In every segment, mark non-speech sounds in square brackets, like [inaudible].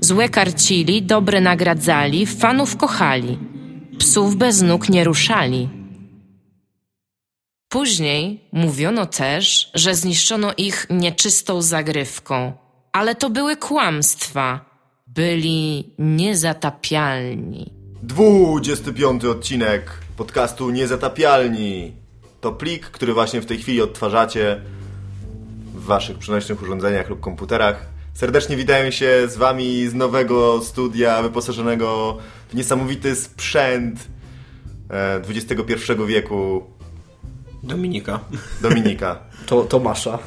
Złe karcili, dobre nagradzali, fanów kochali. Psów bez nóg nie ruszali. Później mówiono też, że zniszczono ich nieczystą zagrywką, ale to były kłamstwa. Byli niezatapialni. 25 odcinek podcastu Niezatapialni. To plik, który właśnie w tej chwili odtwarzacie w waszych przenośnych urządzeniach lub komputerach. Serdecznie witają się z wami z nowego studia wyposażonego w niesamowity sprzęt e, XXI wieku Dominika. Dominika. [laughs] To, Tomasza.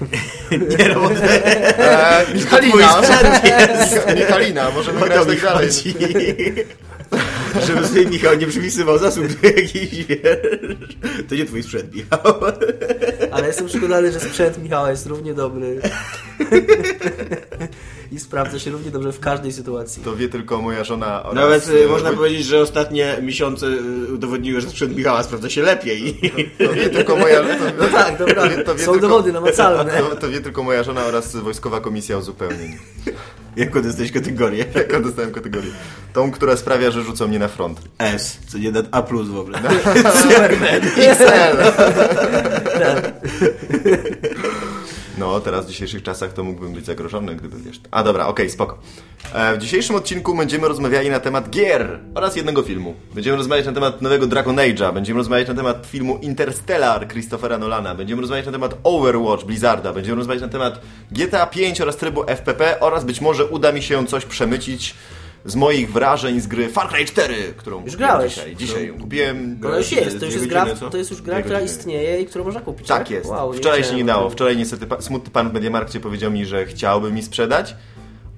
[laughs] Nie no, bo E, [laughs] twój Michalina! jest. Michalina, możemy grać tak dalej. Żeby sobie Michał nie przypisywał zasług do jakichś, wiesz. To nie twój sprzęt, Michał. Jestem przekonany, że sprzęt Michała jest równie dobry. I sprawdza się równie dobrze w każdej sytuacji. To wie tylko moja żona oraz... Nawet e, y, można powiedzieć, że ostatnie miesiące y, udowodniły, że sprzęt Michała sprawdza się lepiej. To wie tylko moja... To, No tak, dobra. to wie Są tylko- dowody namacalne. To, to wie tylko moja żona oraz Wojskowa Komisja Uzupełnień. Jaką dostałeś kategorię? [laughs] Jaką dostałem kategorię? Tą, która sprawia, że rzucą mnie na front. S, co nie da A plus w ogóle. [laughs] [laughs] Superman. No, teraz w dzisiejszych czasach to mógłbym być zagrożony, gdyby wiesz... A dobra, okej, spoko. E, w dzisiejszym odcinku będziemy rozmawiali na temat gier oraz jednego filmu. Będziemy rozmawiać na temat nowego Dragon Age'a, będziemy rozmawiać na temat filmu Interstellar Christophera Nolana, będziemy rozmawiać na temat Overwatch Blizzarda, będziemy rozmawiać na temat GTA 5 oraz trybu FPP oraz być może uda mi się coś przemycić z moich wrażeń z gry Far Cry 4, którą kupiłem grałeś. dzisiaj. Dzisiaj ją kupiłem. No już jest, to już jest, gra, to jest już gra, która istnieje i którą można kupić. Tak jest. Wow, Wczoraj się nie dało. Wczoraj niestety smutny pan w Mediamarkcie powiedział mi, że chciałby mi sprzedać,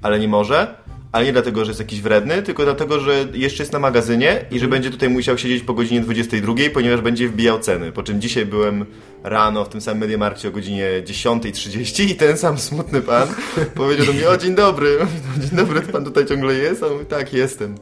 ale nie może. Ale nie dlatego, że jest jakiś wredny, tylko dlatego, że jeszcze jest na magazynie i że będzie tutaj musiał siedzieć po godzinie 22, ponieważ będzie wbijał ceny. Po czym dzisiaj byłem rano w tym samym Mediamarkcie o godzinie 10.30 i ten sam smutny pan [laughs] powiedział do mnie, o dzień dobry, [laughs] dzień dobry, pan tutaj ciągle jest? A on mówi, tak, jestem.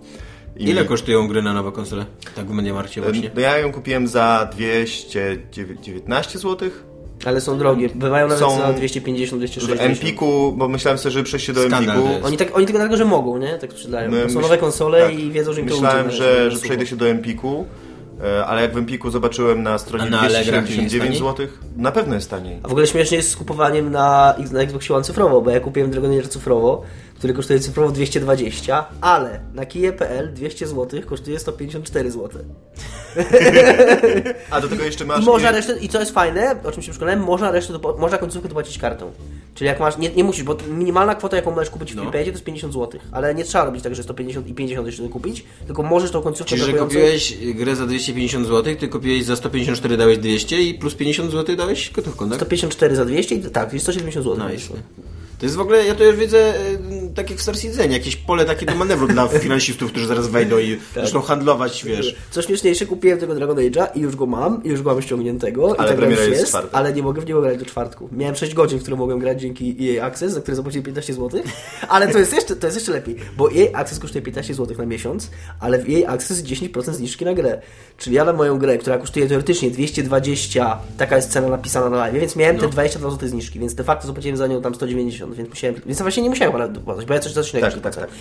I Ile mi- kosztują gry na nowe konsole? Tak w Mediamarkcie właśnie. No ja ją kupiłem za 219 złotych. Ale są drogie. Bywają nawet Są za 250, W 260. Empiku, bo myślałem sobie, że przejść się do Skandal Empiku. Oni, tak, oni tylko dlatego, że mogą, nie? Tak sprzedają. No, To są myśl- nowe konsole tak. i wiedzą, że im to Myślałem, że, na że sucho. przejdę się do Empiku, e, ale jak w Empiku zobaczyłem na stronie na Allegrach nie 279 jest zł, na pewno jest taniej. A w ogóle śmiesznie jest z kupowaniem na, na Xboxie One cyfrowo, bo ja kupiłem Dragon Age cyfrowo, który kosztuje cyfrowo 220, ale na kije.pl 200 zł kosztuje 154 zł. A do tego jeszcze masz... I można i- resztę, i co jest fajne, o czym się przekonałem, można resztę, można końcówkę dopłacić kartą. Czyli jak masz, nie, nie musisz, bo minimalna kwota, jaką możesz kupić w No. no. to jest 50 zł, ale nie trzeba robić tak, że 150 i 50 jeszcze kupić, tylko możesz tą końcówkę Czyli, że brakującą- kupiłeś grę za 250 zł, ty kupiłeś za 154, dałeś 200 i plus 50 zł dałeś gotówką, tak? 154 za 200 i tak, jest 170 zł. Nice. To jest w ogóle, ja to już widzę, y, tak jak w Star Citizen, jakieś pole takie do manewru dla [laughs] finansistów, którzy zaraz wejdą i Tak. zaczną handlować, wiesz. Co śmieszniejsze, kupiłem tego Dragon Age'a i już go mam, i już go mam ściągniętego, Ale i tak jest jest, czwartek. ale nie mogę w niego grać do czwartku. Miałem 6 godzin, w które mogłem grać dzięki EA Access, za które zapłaciłem 15 zł, [laughs] ale to jest jeszcze, to jest jeszcze lepiej, bo EA Access kosztuje 15 zł na miesiąc, ale w EA Access 10% zniżki na grę. Czyli ja na moją grę, która kosztuje teoretycznie 220, taka jest cena napisana na live, więc miałem te 22 zł zniżki, więc de facto zapłaciłem za nią tam 190, więc musiałem, więc właśnie nie musiałem ale dopłacać, bo ja coś innego Tak, tak, tak, tak, tak.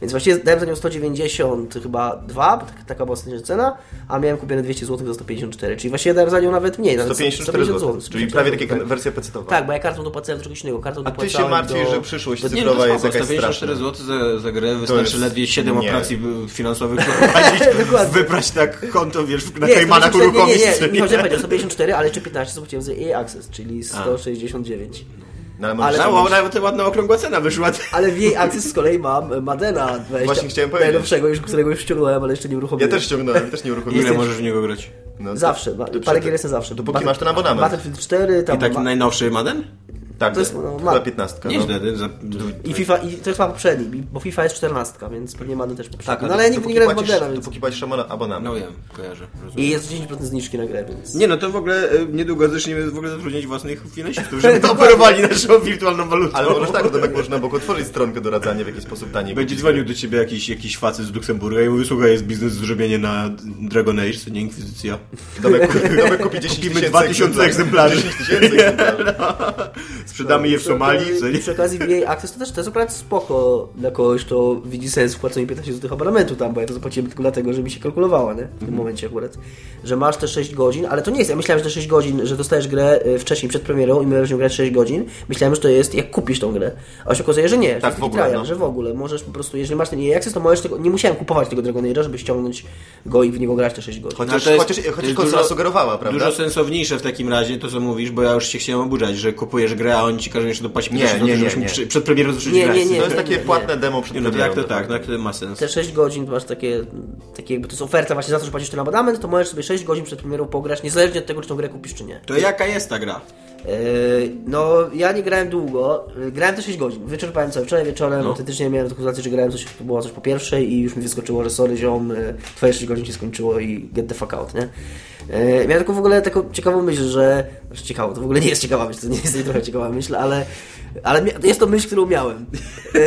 Więc właściwie dałem za nią 190 chyba 2, bo tak- taka była ostatnia cena, a miałem kupione 200 zł za 154, czyli właściwie dałem za nią nawet mniej. Nawet 154 zł, złotych, czyli 154 prawie tak jak złotych. wersja pecetowa. Tak, bo ja kartą dopłacałem do czegoś innego. Kartą A ty się martwisz, do... że przyszłość To nie, cyfrowa to jest jakaś 154 straszna. zł za, za grę, wystarczy jest- ledwie 7 nie. operacji y, finansowych przeprowadzić, Dokładnie. wybrać tak konto, wiesz, na Nie, Kajmanach 154 nie, nie, uruchomić. nie, nie, chodzi o powiedział 154, ale jeszcze 15 zapłaciłem za EA Access, czyli 169. No, ale możesz Ale- tam No, mieć- nawet ładna okrągła cena wyszła. Ale w EA Access z kolei mam Madena 20, Właśnie chciałem powiedzieć. najnowszego, już, którego już ściągnąłem, ale jeszcze nie Ja uruchomiłem. też ściągnąłem, też nie [laughs] uruchomiłem. Ile możesz w niego grać? No, Zawsze, to parę gier jestem zawsze. Dopóki Battle- masz ten abonament. Battlefield 4, tam I taki ma- najnowszy Madden? Tak, to jest, no, chyba ma. 15. No. Nieźle, ty, za, I FIFA, i to jest ma poprzedni, bo FIFA jest 14, więc pewnie Madden też poprzedni. Tak, no ale ja nigdy nie grałem w Maddena, więc... dopóki płacisz abona- abonament. No wiem, kojarzę. Rozumiem. I jest 10% zniżki na grę, więc... Nie no, to w ogóle e, niedługo zaczniemy w ogóle zatrudniać własnych finansistów, [laughs] żeby to operowali naszą wirtualną walutą. Ale możesz tak, Tomek, można obok otworzyć stronkę doradzania w jakiś sposób taniej. Będzie dzwonił do ciebie jakiś, jakiś facet z Luksemburga i mówi, słuchaj, jest biznes do zrobienia na Dragon Age, to nie Inkwizycja. Domek, kupi 10 Kupimy tysięcy 2000 egzemplarzy. 10 tysięcy egzemplarzy. [laughs] Sprzedamy je w Somalii, co nie? Przy okazji VA Access to też to jest akurat spoko dla kogoś, kto widzi sens w płaceniu 15 zł abonamentu tam, bo ja to zapłaciłem tylko dlatego, że mi się kalkulowała, nie? W tym momencie akurat. Że masz te 6 godzin, ale to nie jest, ja myślałem, że te 6 godzin, że dostajesz grę y, wcześniej, przed premierą i możesz nią grać 6 godzin. Myślałem, że to jest jak kupisz tą grę. A się okazuje, że nie. że Tak, jest w ogóle, trial, no. że w ogóle możesz po prostu, jeżeli masz ten Access, to możesz tego, nie musiałem kupować tego Dragon Age'a, żeby ściągnąć go i w niego grać te 6 godzin. Chociaż, No, to jest- chociaż, chociaż konsola dużo- sugerowała, prawda? Dużo sensowniejsze w takim razie to, co mówisz, bo ja już się chciałem oburzać, że kupujesz grę, a oni ci każą jeszcze dopłacić Nie, 50 nie, zł, nie, przy- przed premierą zacząć Nie, grać. nie, nie. To jest takie nie. płatne demo przed Nie, no to jak to premierą, tak, no jak to ma sens. te 6 godzin masz takie, takie jakby to jest oferta właśnie za to, że płacisz ten abonament, to możesz sobie 6 godzin przed premierą pograć, niezależnie od tego, czy tą grę kupisz, czy nie. To jaka jest ta gra? Yy, No, ja nie grałem długo. Yy, Grałem te 6 godzin. Wyczerpałem cały wczoraj wieczorem. No. Autentycznie miałem taką sytuację, że grałem coś, było coś po pierwszej i już mi wyskoczyło, że sorry ziom, yy, twoje 6 godzin się skończyło i get the fuck out, nie? Yy, Miałem taką w ogóle taką ciekawą myśl, że... Znaczy ciekawą, to w ogóle nie jest ciekawa myśl, to nie jest trochę ciekawa myśl, ale... Ale jest to myśl, którą miałem. Yy,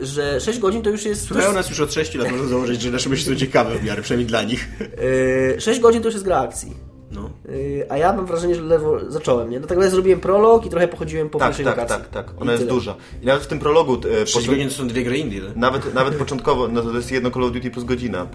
yy, że 6 godzin to już jest... Słuchają nas już od 6 lat, można założyć, że nasze myśli są ciekawe w miarę, przynajmniej dla nich. yy, 6 godzin to już jest gra akcji. No. A ja mam wrażenie, że ledwo zacząłem, nie? Dlatego ja zrobiłem prolog i trochę pochodziłem po Tak, pierwszej tak, lokacji. tak, tak. I Ona jest tyle. duża. I nawet w tym prologu... E, 6 godzin to są dwie gry indie, tak? Nawet, nawet początkowo, no to jest jedno Call of Duty plus godzina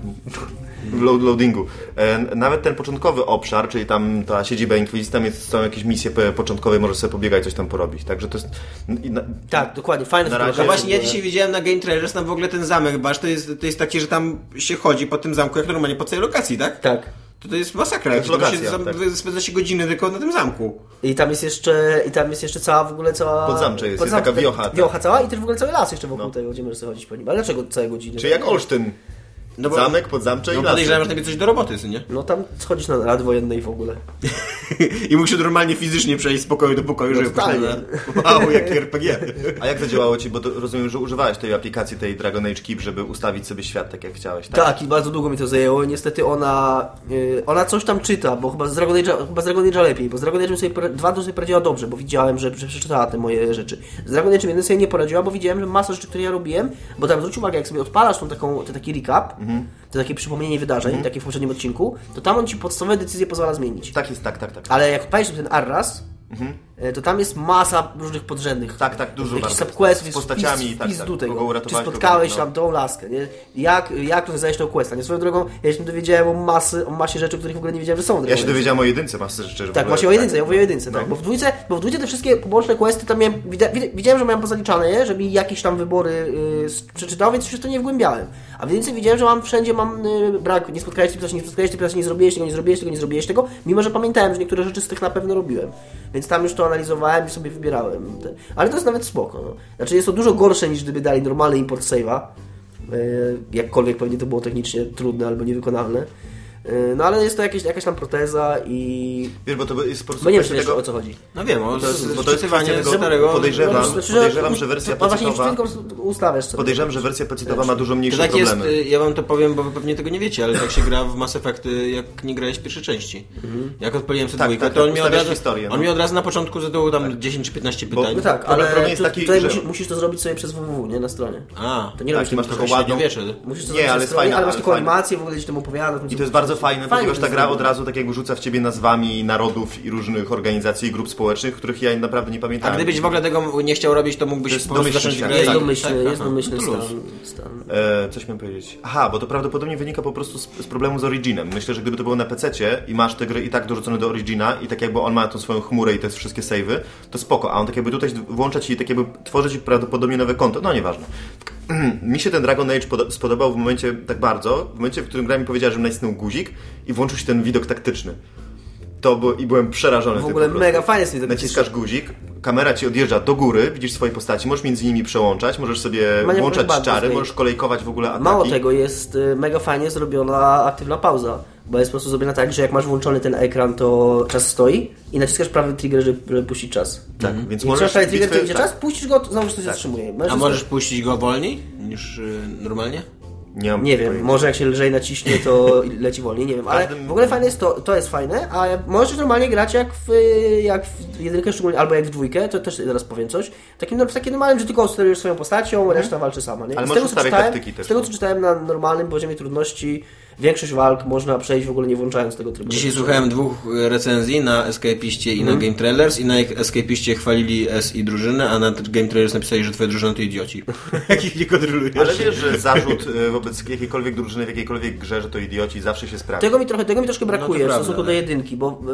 load, loadingu. E, nawet ten początkowy obszar, czyli tam ta siedziba Inkwizycji, tam jest, są jakieś misje początkowe, możesz sobie pobiegać, coś tam porobić. Także to jest... Na, Tak, dokładnie, fajne razie- No właśnie, ja dzisiaj widziałem na Game Trailers tam w ogóle ten zamek, basz, to jest, to jest takie, że tam się chodzi po tym zamku, jak normalnie po całej lokacji, tak? Tak. To to jest masakra, To jest to się lokacja, zam- tak. spędza się godziny tylko na tym zamku. I tam jest jeszcze, i tam jest jeszcze cała w ogóle cała... Podzamcze jest, jest taka wiocha, tak. Wiocha cała i też w ogóle cały las jeszcze wokół No. tego, gdzie możesz sobie chodzić po nim. Ale dlaczego całe godziny? czyli jak Olsztyn. No bo- Zamek, podzamcze No i lasy. podejrzewam, że tam coś do roboty, nie? No tam schodzisz na rad wojennej w ogóle. [laughs] I musi normalnie fizycznie przejść z pokoju do pokoju, żeby totalnie. poszedł na- Wow, jaki [laughs] RPG. A jak zadziałało Ci, bo to rozumiem, że używałeś tej aplikacji, tej Dragon Age Keep, żeby ustawić sobie świat tak jak chciałeś, tak? Tak, i bardzo długo mi to zajęło. Niestety ona, yy, ona coś tam czyta, bo chyba z Dragon Age'a, chyba z Dragon Age'a lepiej, bo z Dragon Age'em sobie dwa to sobie poradziła dobrze, bo widziałem, że, że przeczytała te moje rzeczy. Z Dragon Age'em jeden sobie nie poradziła, bo widziałem, że masa rzeczy, które ja robiłem, bo tam zwróć uwagę, jak sobie odpalasz tą taką, ten taki recap, to takie przypomnienie wydarzeń, takie w poprzednim odcinku, to tam on ci podstawowe decyzje pozwala zmienić. Tak jest, tak, tak, tak. Ale jak odpalisz ten Arras, e, to tam jest masa różnych podrzędnych. Tak, tak, dużo Jakichś subquestów, Z postaciami, wpis, tak, wpis tak. do tego. Kogo Czy spotkałeś kogo- no. tam tą laskę, nie? Jak, jak rozwiązałeś tą questa, nie? Swoją drogą, ja się dowiedziałem o, masy, o masie rzeczy, o których w ogóle nie wiedziałem, że są. Ja się dowiedziałem o jedynce, że w Tak, ogóle- właśnie o jedynce, ja mówię o jedynce, No. tak. Bo w dwójce, bo w dwójce te wszystkie poboczne questy tam miałem, widziałem, że miałem pozaliczane je, żeby jakieś tam wybory y, przeczytał, więc się w to nie wgłębiałem. A w jedynce widziałem, że mam wszędzie mam y, brak, nie spotkałeś postaci, nie spotkałeś postaci, nie zrobiłeś tego, nie zrobiłeś tego, nie zrobiłeś tego, mimo że pamiętałem, że niektóre rzeczy z tych na pewno robiłem. Więc tam już to analizowałem i sobie wybierałem. Te- Ale to jest nawet spoko. No. Znaczy jest to dużo gorsze niż gdyby dali normalny import save'a. Y, Jakkolwiek pewnie to było technicznie trudne albo niewykonalne. Y, No ale jest to jakieś, jakaś tam proteza i... Wiesz, bo to jest po prostu Bo nie wiem, tego... o co chodzi. No wiem, o To jest- bo to jest kwestia tego, starego... podejrzewam- Znaczy, podejrzewam, że wersja No właśnie, pecetowa- ustawiasz sobie. Podejrzewam, że wersja pecetowa ma dużo To mniejsze tak jest, problemy. y, ja wam to powiem, bo wy pewnie tego nie wiecie, ale tak się gra w Mass Effect, y, jak nie grałeś w pierwszej części. Jak odpaliłem sobie Tak, dwójkę, tak, to on tak, mi od razu, historię, no. on mi od razu na początku zadał tam 10 czy 15 Bo- pytań. No tak, ale problem jest taki, tutaj że- musisz, musisz to zrobić sobie przez www, nie? Na stronie. A, To nie Tak, robisz masz taką to ładną... Musisz to Nie, zrobić ale jest fajna, ale masz taką animację, w ogóle gdzieś tam opowiada. tym, I to jest bardzo fajne, Fajnie ponieważ ta gra od razu tak jakby rzuca w ciebie nazwami narodów i różnych organizacji i grup społecznych, których ja naprawdę nie A pamiętam. gdybyś w ogóle tego nie chciał robić, to mógłbyś To jest po prostu zacząć grę Jest tak, i- domyślny, tak, jest domyślny no to luz. stan. stan. E, coś miałem powiedzieć. Aha, bo to prawdopodobnie wynika po prostu z, z problemu z Originem. Myślę, że gdyby to było na PC i masz te gry i tak dorzucone do Origina i tak jakby on ma tą swoją chmurę i te wszystkie savey, to spoko. A on tak jakby tutaj włącza ci, tak jakby tworzy ci prawdopodobnie nowe konto. No nieważne. [clears throat] Mi się ten Dragon Age podo- spodobał w momencie tak bardzo, w momencie, w którym gra mi powiedziała, że nacisnął guzik i włączył się ten widok taktyczny. To było, i byłem przerażony. W ogóle mega fajny jest Naciskasz guzik, kamera ci odjeżdża do góry, widzisz swoje postaci, możesz między nimi przełączać, możesz sobie Maniac włączać czary, możesz kolejkować w ogóle ataki. Mało tego, jest y, mega fajnie zrobiona aktywna pauza. bo jest po prostu zrobiona tak, że jak masz włączony ten ekran, to czas stoi i naciskasz prawy trigger, żeby, puścić czas. Tak, więc Więc możesz możesz prawy trigger, idzie tak. czas, puścisz go, to znowu się zatrzymuje. A możesz puścić go wolniej niż y, normalnie? Nie, Nie wiem, pojęcia. może jak się lżej naciśnie, to [laughs] leci wolniej, nie wiem, ale w ogóle fajne jest to, to jest fajne, a możesz normalnie grać jak w, jak w jedynkę szczególnie, albo jak w dwójkę, to też zaraz powiem coś, takim, no, takim normalnym, że tylko sterujesz swoją postacią, reszta walczy sama, nie? Ale z tego, co czytałem, z tego no. co czytałem na normalnym poziomie trudności, większość walk można przejść w ogóle nie włączając tego trybu. Dzisiaj słuchałem dwóch y, recenzji na Escapiście i na Game Trailers i na Escapiście chwalili S i drużynę, a na Game Trailers napisali, że twoja drużyna to idioci. [laughs] Jakich nie kontrolujesz. Ale wiesz, że zarzut y, wobec jakiejkolwiek drużyny w jakiejkolwiek grze, że to idioci, zawsze się sprawdza. Tego mi trochę, tego mi troszkę brakuje w prawda, stosunku do tak. jedynki, bo w,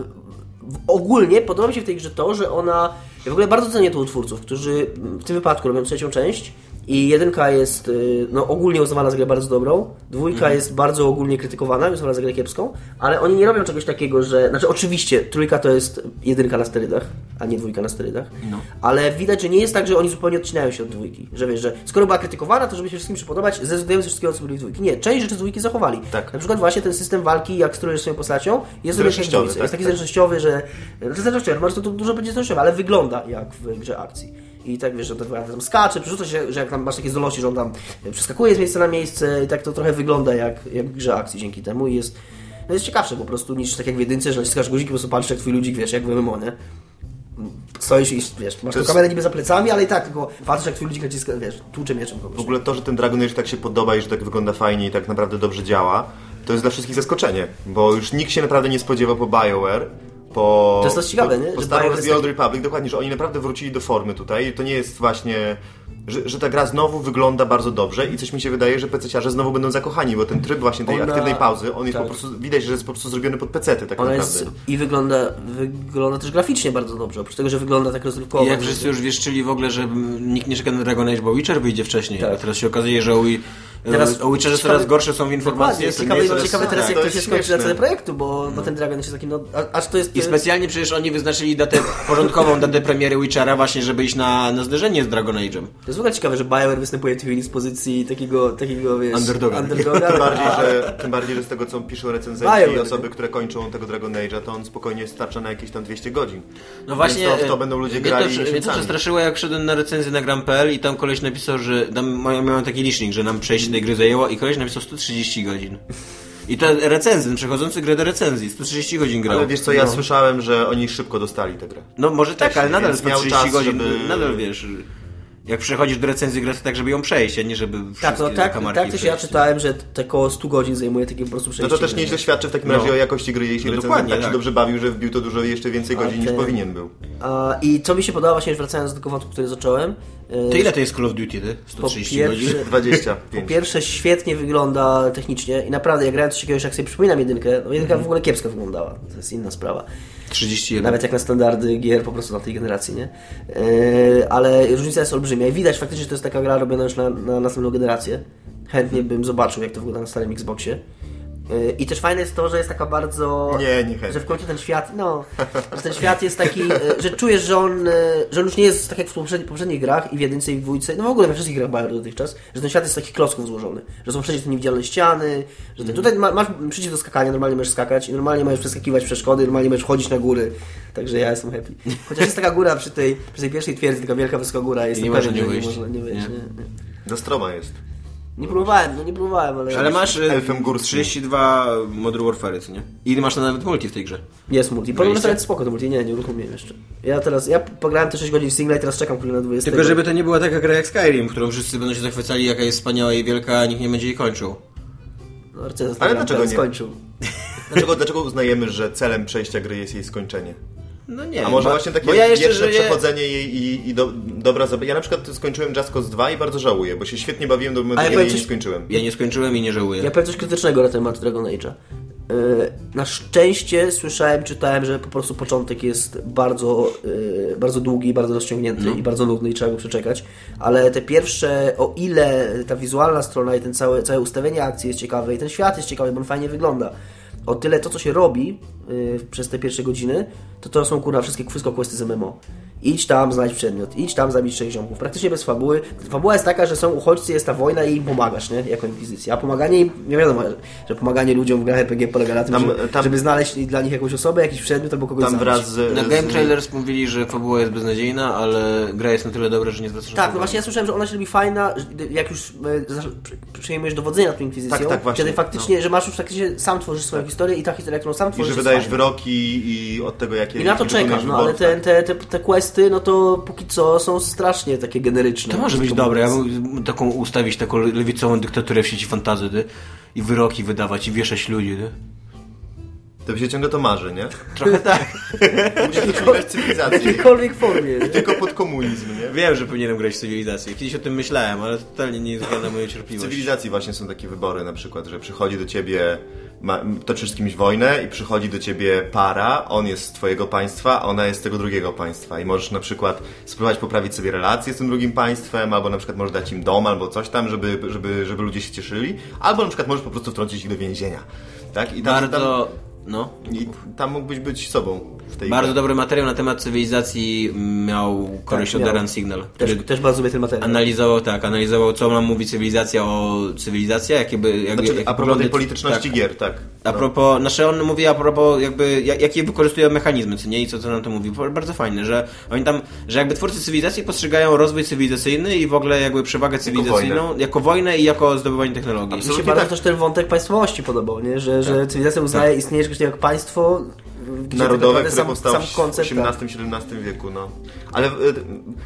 w, ogólnie podoba mi się w tej grze to, że ona. Ja w ogóle bardzo cenię tu twórców, którzy w tym wypadku robią trzecią część. I jedynka jest y, no, ogólnie uznawana za grę bardzo dobrą, dwójka Mhm. jest bardzo ogólnie krytykowana, uznawana za grę kiepską, ale oni nie robią czegoś takiego, że. Znaczy, oczywiście, trójka to jest jedynka na sterydach, a nie dwójka na sterydach, No. ale widać, że nie jest tak, że oni zupełnie odcinają się od dwójki. Że wiesz, że skoro była krytykowana, to żeby się wszystkim przypodobać, zrezygnujemy ze wszystkiego, co byli dwójki. Nie, część rzeczy dwójki zachowali. Tak. Na przykład właśnie ten system walki, jak sterujesz swoją postacią, jest Zręcznościowy, tak, jest taki tak. zręcznościowy, że... Znaczy zręcznościowy, może to, to dużo będzie zręcznościowy, ale wygląda jak w grze akcji. I tak wiesz, że to tam skacze, przerzuca się, że jak tam masz takie zdolności, że on tam przeskakuje z miejsca na miejsce i tak to trochę wygląda jak, jak grze akcji dzięki temu i jest, no jest ciekawsze po prostu niż tak jak w jedynce, że naciskasz guziki, po prostu patrzysz jak twój ludzik, wiesz, jak w MMO, nie? Stoisz i wiesz, masz To tą jest- kamerę niby za plecami, ale i tak tylko patrzysz jak twój ludzik naciska, wiesz, tłucze mieczem kogoś. W ogóle to, że ten Dragon Age tak się podoba i że tak wygląda fajnie i tak naprawdę dobrze działa, to jest dla wszystkich zaskoczenie, bo już nikt się naprawdę nie spodziewał po BioWare, po... To jest też ciekawe, po, nie? Po Że Star Wars The Old taki- Republic, dokładnie, że oni naprawdę wrócili do formy tutaj. To nie jest właśnie... Że, że ta gra znowu wygląda bardzo dobrze i coś mi się wydaje, że PC-ciarze znowu będą zakochani, bo ten tryb właśnie tej Ona- aktywnej pauzy, on jest tak. po prostu, widać, że jest po prostu zrobiony pod PC-ty tak Ona naprawdę. jest i wygląda, wygląda też graficznie bardzo dobrze, oprócz tego, że wygląda tak rozrywkowo. I jak wszyscy już wieszczyli w ogóle, że nikt nie czeka na Dragon Age, bo Witcher wyjdzie wcześniej. Tak. A teraz się okazuje, że Teraz- o Witcherze ciekawe- coraz gorsze są informacje. Ciekawe, jest- ciekawe teraz, tak, jak to się skończy na całym projektu, bo no. ten Dragon jest taki, no, aż to jest... I specjalnie przecież oni wyznaczyli datę, porządkową datę premiery Witchera właśnie, żeby iść na, na zderzenie z Dragon Age'em. To jest w ogóle ciekawe, że BioWare występuje w tej chwili z pozycji takiego, takiego wiesz... Underdoga. underdoga Tym bardziej, że, tym bardziej, że z tego co piszą recenzenci BioWare, i osoby, które kończą tego Dragon Age'a, to on spokojnie starcza na jakieś tam 200 godzin. No właśnie, Więc to, w to będą ludzie grali to, mnie to przestraszyło, jak szedłem na recenzję na Gram.pl i tam koleś napisał, że tam mają, mają taki licznik, że nam przejście tej gry zajęło i koleś napisał 130 godzin. I to recenzent, przechodzący grę do recenzji, 130 godzin grał. Ale wiesz co, ja słyszałem, że oni szybko dostali tę grę. No może tak, ale nadal więc miał 130 czas, godzin, żeby- nadal wiesz, jak przechodzisz do recenzji gry, to tak, żeby ją przejść, a nie żeby wszystkie Tak, no tak, kamarki tak też ja przejść. czytałem, że te około 100 godzin zajmuje takie po prostu No przejście. to też nieźle świadczy w takim No. razie o jakości gry, jeśli No recenzent dokładnie, tak się tak. dobrze bawił, że wbił to dużo jeszcze więcej godzin niż Okej. powinien był. A, I co mi się podoba, właśnie wracając do tego wątku, który zacząłem. E, To ile to jest Call of Duty, ty? Po 130 pierwsze, [laughs] godzin? 25. Po pierwsze, świetnie wygląda technicznie i naprawdę, jak grałem coś takiego, jak sobie przypominam jedynkę, no jedynka Mhm. w ogóle kiepsko wyglądała, to jest inna sprawa. 31. Nawet jak na standardy gier po prostu na tej generacji, nie? Yy, ale różnica jest olbrzymia i widać faktycznie, że to jest taka gra robiona już na, na następną generację. Chętnie bym zobaczył, jak to wygląda na starym Xboxie. Yy, I też fajne jest to, że jest taka bardzo... Nie, nie. Że w końcu ten świat, no, że ten świat jest taki, yy, że czujesz, że on, yy, że on już nie jest tak jak w poprzednich, poprzednich grach i w jedynce i w dwójce, no w ogóle we wszystkich grach BioWare dotychczas, że ten świat jest z takich klocków złożony, że są wszędzie te niewidzialne ściany, że ty, tutaj ma, masz przycisk do skakania, normalnie możesz skakać i normalnie możesz przeskakiwać przeszkody, normalnie możesz chodzić na góry, także ja jestem happy. Chociaż jest taka góra przy tej, przy tej pierwszej twierdzy, taka wielka wysoka góra, jest nie można nie nie wyjść. Nie. Nie, nie. Do stroma jest. Nie próbowałem, no nie próbowałem, ale, Ale masz e, Elfem górskim. 32 Modern Warfare, co nie? I masz nawet multi w tej grze. jest multi. Podobno nawet spoko to multi, nie, nie uruchomiłem jeszcze. Ja teraz, ja pograłem te 6 godzin w singla i teraz czekam na 20. Tylko żeby to nie była taka gra jak Skyrim, którą wszyscy będą się zachwycali, jaka jest wspaniała i wielka, a nikt nie będzie jej kończył. No, Ale dlaczego nie? skończył. [laughs] Dlaczego, dlaczego uznajemy, że celem przejścia gry jest jej skończenie? No nie, A może bo- właśnie takie bo ja jeszcze przechodzenie jej i, i do, dobra zabawa. Ja na przykład skończyłem Just Cause 2 i bardzo żałuję, bo się świetnie bawiłem do momentu, kiedy nie skończyłem. Ja nie skończyłem i nie żałuję. Ja powiem coś krytycznego na temat Dragon Age'a. Yy, Na szczęście słyszałem, czytałem, że po prostu początek jest bardzo, yy, bardzo długi, bardzo rozciągnięty i bardzo nudny i trzeba go przeczekać, ale te pierwsze, o ile ta wizualna strona i ten całe, całe ustawienie akcji jest ciekawe i ten świat jest ciekawy, bo on fajnie wygląda, o tyle to, co się robi yy, przez te pierwsze godziny, to to są kurwa wszystkie, wszystko questy z MMO. Idź tam, znajdź przedmiot, idź tam, zabić trzech ziomków. Praktycznie bez fabuły. Fabuła jest taka, że są uchodźcy, jest ta wojna i im pomagasz, nie? Jako inkwizycja. A pomaganie im, nie wiadomo, że pomaganie ludziom w grach RPG polega na tym, Tam- żeby, tam- żeby znaleźć dla nich jakąś osobę, jakiś przedmiot albo kogoś Tam zabić. wraz z... Na z- Game Trailers mówili, że fabuła jest beznadziejna, ale gra jest na tyle dobra, że nie zwracasz na Tak, to no właśnie ja słyszałem, że ona się robi fajna, że jak już e, zasz- przy- przejmujesz dowodzenia tą inkwizycją, Tak, tak, właśnie, wtedy faktycznie, że masz już faktycznie sam tworzysz swoją historię i ta historia, którą sam I tworzysz że jest wydajesz fajna. wyroki i od tego, jakie... I na to wykonujesz no ale wyborów, te, tak. te, te, te no to póki co są strasznie takie generyczne. To może być dobre, ja bym taką ustawić taką lewicową dyktaturę w sieci fantazy, ty? I wyroki wydawać i wieszać ludzi, ty? To by się ciągle to marzy, nie? Trochę tak. [laughs] Musisz W cywilizację. jakiejkolwiek formie. nie? Tylko pod komunizm, nie? Wiem, że powinienem grać w cywilizację. Kiedyś o tym myślałem, ale totalnie nie zgadza moją W cierpliwość. cywilizacji właśnie są takie wybory, na przykład, że przychodzi do ciebie, ma, toczysz z kimś wojnę i przychodzi do ciebie para, on jest z twojego państwa, ona jest z tego drugiego państwa i możesz na przykład spróbować poprawić sobie relacje z tym drugim państwem, albo na przykład możesz dać im dom, albo coś tam, żeby, żeby, żeby ludzie się cieszyli, albo na przykład możesz po prostu wtrącić ich do więzienia. Tak? I tam, Bardzo, no, i tam mógłbyś być sobą bardzo grze. dobry materiał na temat cywilizacji miał koleś Tak, od Signal, Też, który też bardzo lubię ten materiał. analizował, tak, analizował co nam mówi cywilizacja o cywilizacji, jakie by... Jak, Znaczy, jak a propos tej polityczności tak. gier, tak. A propos, znaczy on mówi a propos jakby, jak- jakie wykorzystują mechanizmy, co nie, i co, co nam to mówi. Bardzo fajne, że oni tam, że jakby twórcy cywilizacji postrzegają rozwój cywilizacyjny i w ogóle jakby przewagę cywilizacyjną jako wojnę, i jako zdobywanie technologii. Mi się Absolutnie bardzo tak. też ten wątek państwowości podobał, nie? Że, że cywilizacja uznaje istnienie czegoś takiego jak państwo, tak narodowe, które sam, powstało sam koncept, w XVIII-XVII wieku, no. Ale, y,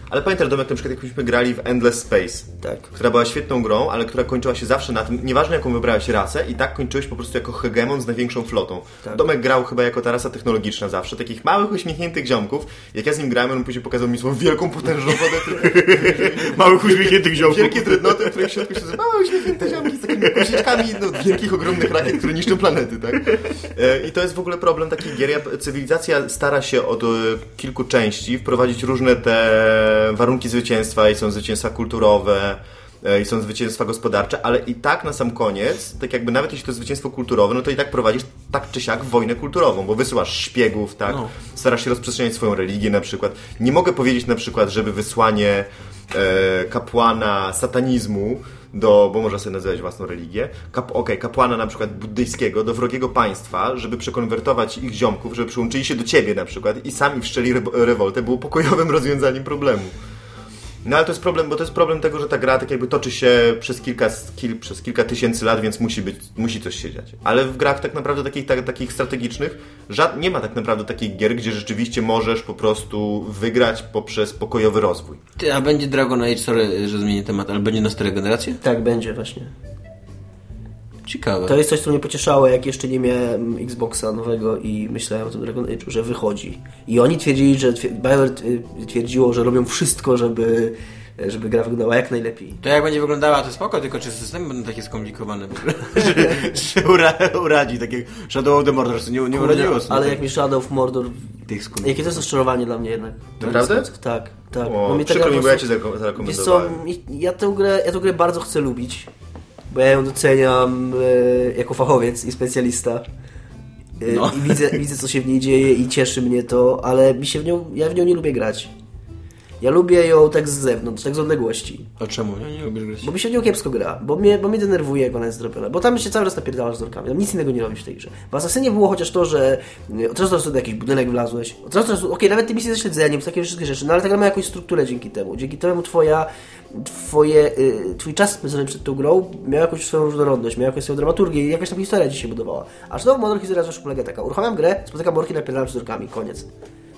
ale pamiętasz, Domek, na przykład jak myśmy grali w Endless Space, Tak. która była świetną grą, ale która kończyła się zawsze na tym, nieważne jaką wybrałeś rasę, i tak kończyłeś po prostu jako hegemon z największą flotą. Tak. Domek grał chyba jako ta rasa technologiczna zawsze, takich małych, uśmiechniętych ziomków. Jak ja z nim grałem, on później pokazał mi swoją wielką, potężną flotę. [laughs] Małych uśmiechniętych ziomków. Wielkie dreadnoty, w których w środku się małe, uśmiechnięte ziomki z takimi koziczkami no, wielkich, ogromnych rakiet, które niszczą planety, tak? E, I to jest w ogóle problem takich gier. Ja- Cywilizacja stara się od e, kilku części wprowadzić różne te warunki zwycięstwa i są zwycięstwa kulturowe, e, i są zwycięstwa gospodarcze, ale i tak na sam koniec, tak jakby nawet jeśli to zwycięstwo kulturowe, no to i tak prowadzisz tak czy siak wojnę kulturową, bo wysyłasz szpiegów, tak? No. Starasz się rozprzestrzeniać swoją religię na przykład. Nie mogę powiedzieć na przykład, żeby wysłanie e, kapłana satanizmu do, bo można sobie nazywać własną religię, kap, okej, kapłana na przykład buddyjskiego do wrogiego państwa, żeby przekonwertować ich ziomków, żeby przyłączyli się do ciebie na przykład i sami wszczeli re, rewoltę, było pokojowym [laughs] rozwiązaniem problemu. No ale to jest problem, bo to jest problem tego, że ta gra tak jakby toczy się przez kilka, kil, przez kilka tysięcy lat, więc musi być, musi coś się dziać. Ale w grach tak naprawdę takich, tak, takich strategicznych żad, nie ma tak naprawdę takich gier, gdzie rzeczywiście możesz po prostu wygrać poprzez pokojowy rozwój. Ty, a będzie Dragon Age, sorry, że zmienię temat, ale będzie na stare generacje? Tak będzie właśnie. Ciekawe. To jest coś, co mnie pocieszało, jak jeszcze nie miałem Xboxa nowego i myślałem o tym Dragon Age'u, że wychodzi. I oni twierdzili, że BioWare y, twierdziło, że robią wszystko, żeby, żeby gra wyglądała jak najlepiej. To jak będzie wyglądała, to spoko, tylko czy systemy będą takie skomplikowane, [laughs] że, ura, uradzi, takie Shadow of the Mordor, nie, nie uradziło. Ale jak mi Shadow of Mordor... Tych. Jakie to jest rozczarowanie dla mnie jednak. Naprawdę? Tak, tak. O, Bo mnie ta przykro mi, bo ja ci prostu- zareko- Wiesz co, zarekomendowałem. mi- ja tę, grę, ja tę grę bardzo chcę lubić, bo ja ją doceniam e, jako fachowiec i specjalista. E, No. I widzę, widzę, co się w niej dzieje i cieszy mnie to, ale mi się w nią, ja w nią nie lubię grać. Ja lubię ją tak z zewnątrz, tak z odległości. A czemu? Ja nie lubię grać. Bo mi się nią kiepsko gra, bo mnie, bo mnie denerwuje, jak ona jest zrobiona. Bo tam się cały czas napierdalasz z orkami, tam nic innego nie robisz w tej grze. W Asasynie było chociaż to, że y, od razu do jakiś budynek wlazłeś, od razu, od razu okej, nawet te misje ze śledzeniem, takie wszystkie rzeczy, no ale ta gra ma jakąś strukturę dzięki temu. Dzięki temu twoja, twoje, y, twój czas spędzony przed tą grą miał jakąś swoją różnorodność, miał jakąś swoją dramaturgię i jakaś tam historia się budowała. A of Mordor historia zawsze polega taka, uruchamiam grę, spotykam orki, napierdalam z koniec.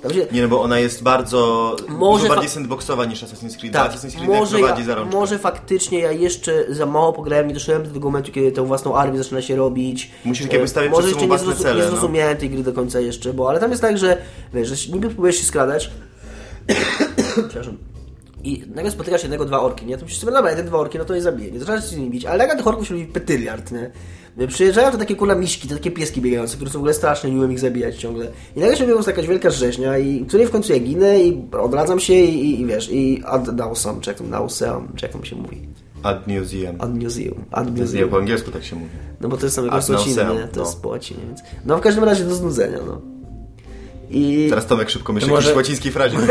Się, Nie, no bo ona jest bardzo Może bardziej sandboxowa niż Assassin's Creed. Tak, Assassin's Creed może, prowadzi ja, może faktycznie ja jeszcze za mało pograłem, nie doszedłem do tego momentu, kiedy tę własną armię zaczyna się robić. Musisz jakby E, stawiać Może jeszcze nie, zrozum- cele, nie no. zrozumiałem tej gry do końca jeszcze, bo ale tam jest tak, że wiesz, że niby próbujesz się skradać, [coughs] przepraszam, i nagle spotykasz jednego, dwa orki, nie? To myślisz sobie, dobra, jeden, dwa orki, no to je zabiję, nie zaczynasz się z nimi bić, ale nagle tych orków się robi petyliard, nie? Przyjeżdżają to takie kurna miśki, to takie pieski biegające, które są w ogóle straszne, nie umiem ich zabijać ciągle. I nagle się wyjął jakaś wielka rzeźnia, i której w końcu ja ginę i odradzam się i, i, i wiesz, i ad nausam, czy jak to nausam, czy jak tam się mówi? Ad Museum. Ad museum. Ad Nie, museum. po angielsku tak się mówi. No bo to jest łacinie, nauseam, nie? To no. jest po łacinie, więc... No w każdym razie do znudzenia, no. I... Teraz Tomek szybko myśli może- łacińskiej frazie. [laughs]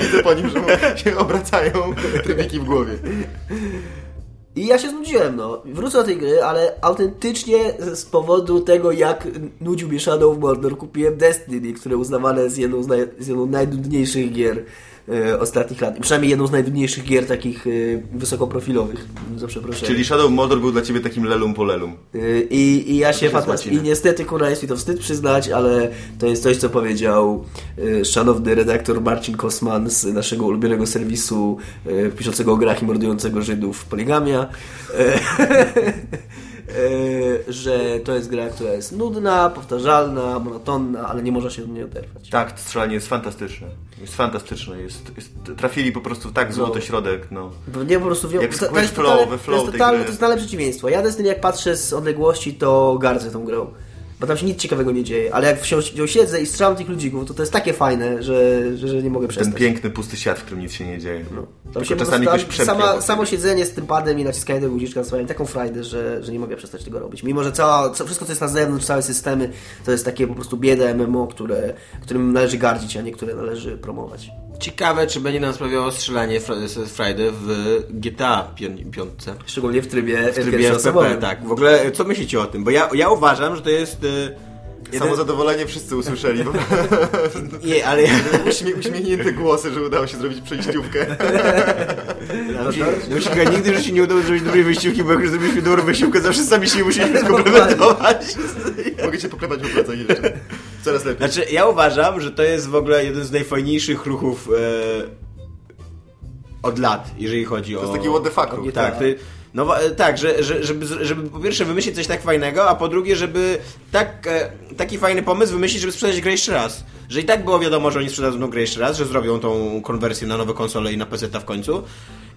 Widzę po nim, że się obracają trybiki w głowie. I ja się znudziłem, no. Wrócę do tej gry, ale autentycznie z powodu tego, jak nudził mnie Shadow of Mordor, kupiłem Destiny, które uznawane jest jedną z, naj, z jedną z najnudniejszych gier ostatnich lat. Przynajmniej jedną z najnudniejszych gier takich e, wysokoprofilowych, za przeproszeniem. Czyli Shadow Mordor był dla ciebie takim lelum po lelum. Y, I, I ja się fantastycznie. I niestety, kurwa, jest mi to wstyd przyznać, ale to jest coś, co powiedział szanowny redaktor Marcin Kosman z naszego ulubionego serwisu piszącego o grach i mordującego Żydów Poligamia. [laughs] Y, że to jest gra, która jest nudna, powtarzalna, monotonna, ale nie można się od niej oderwać. Tak, to strzelanie jest fantastyczne. Jest fantastyczne. Jest, jest, trafili po prostu w tak złoty No. środek, no. Nie po prostu wie, Jak to, to jest flow, totalne, we to flow jest tej totalne, to jest totalne przeciwieństwo. Ja Destiny jak patrzę z odległości, to gardzę tą grą. Bo tam się nic ciekawego nie dzieje, ale jak się siedzę i strzelam tych ludzików, to to jest takie fajne, że, że, że nie mogę Ten przestać. piękny, pusty świat, w którym nic się nie dzieje. No. Tam się czasami ktoś sama, Samo siedzenie z tym padem i naciskanie tego guziczka sprawia taką frajdę, że, że nie mogę przestać tego robić. Mimo, że cała, co, wszystko, co jest na zewnątrz, całe systemy, to jest takie po prostu bieda MMO, które, którym należy gardzić, a niektóre należy promować. Ciekawe, czy będzie nam sprawiało strzelanie Friday w GTA 5. Szczególnie w trybie, W trybie FPP, tak. W ogóle, co myślicie o tym? Bo ja, ja uważam, że to jest... y, jeden- Samo zadowolenie wszyscy usłyszeli. Bo [laughs] Nie, ale [laughs] uśmie, uśmiechnięte głosy, że udało się zrobić przejściówkę. [laughs] No, się, nigdy w życiu nie udało zrobić dobrej wyjściówki, bo jak już zrobiliśmy dobrą wyjściówkę, zawsze sami się musieliśmy skomplementować. Mogę cię poklepać po plecach jeszcze. Coraz lepiej. Znaczy, ja uważam, że to jest w ogóle jeden z najfajniejszych ruchów e, od lat, jeżeli chodzi o... To jest taki what the fuck ruch. Tak, ty, no wa- tak, że, że, żeby, żeby po pierwsze wymyślić coś tak fajnego, a po drugie, żeby tak, e, taki fajny pomysł wymyślić, żeby sprzedać grę jeszcze raz. Że i tak było wiadomo, że oni sprzedadzą grę jeszcze raz, że zrobią tą konwersję na nowe konsole i na PC w końcu.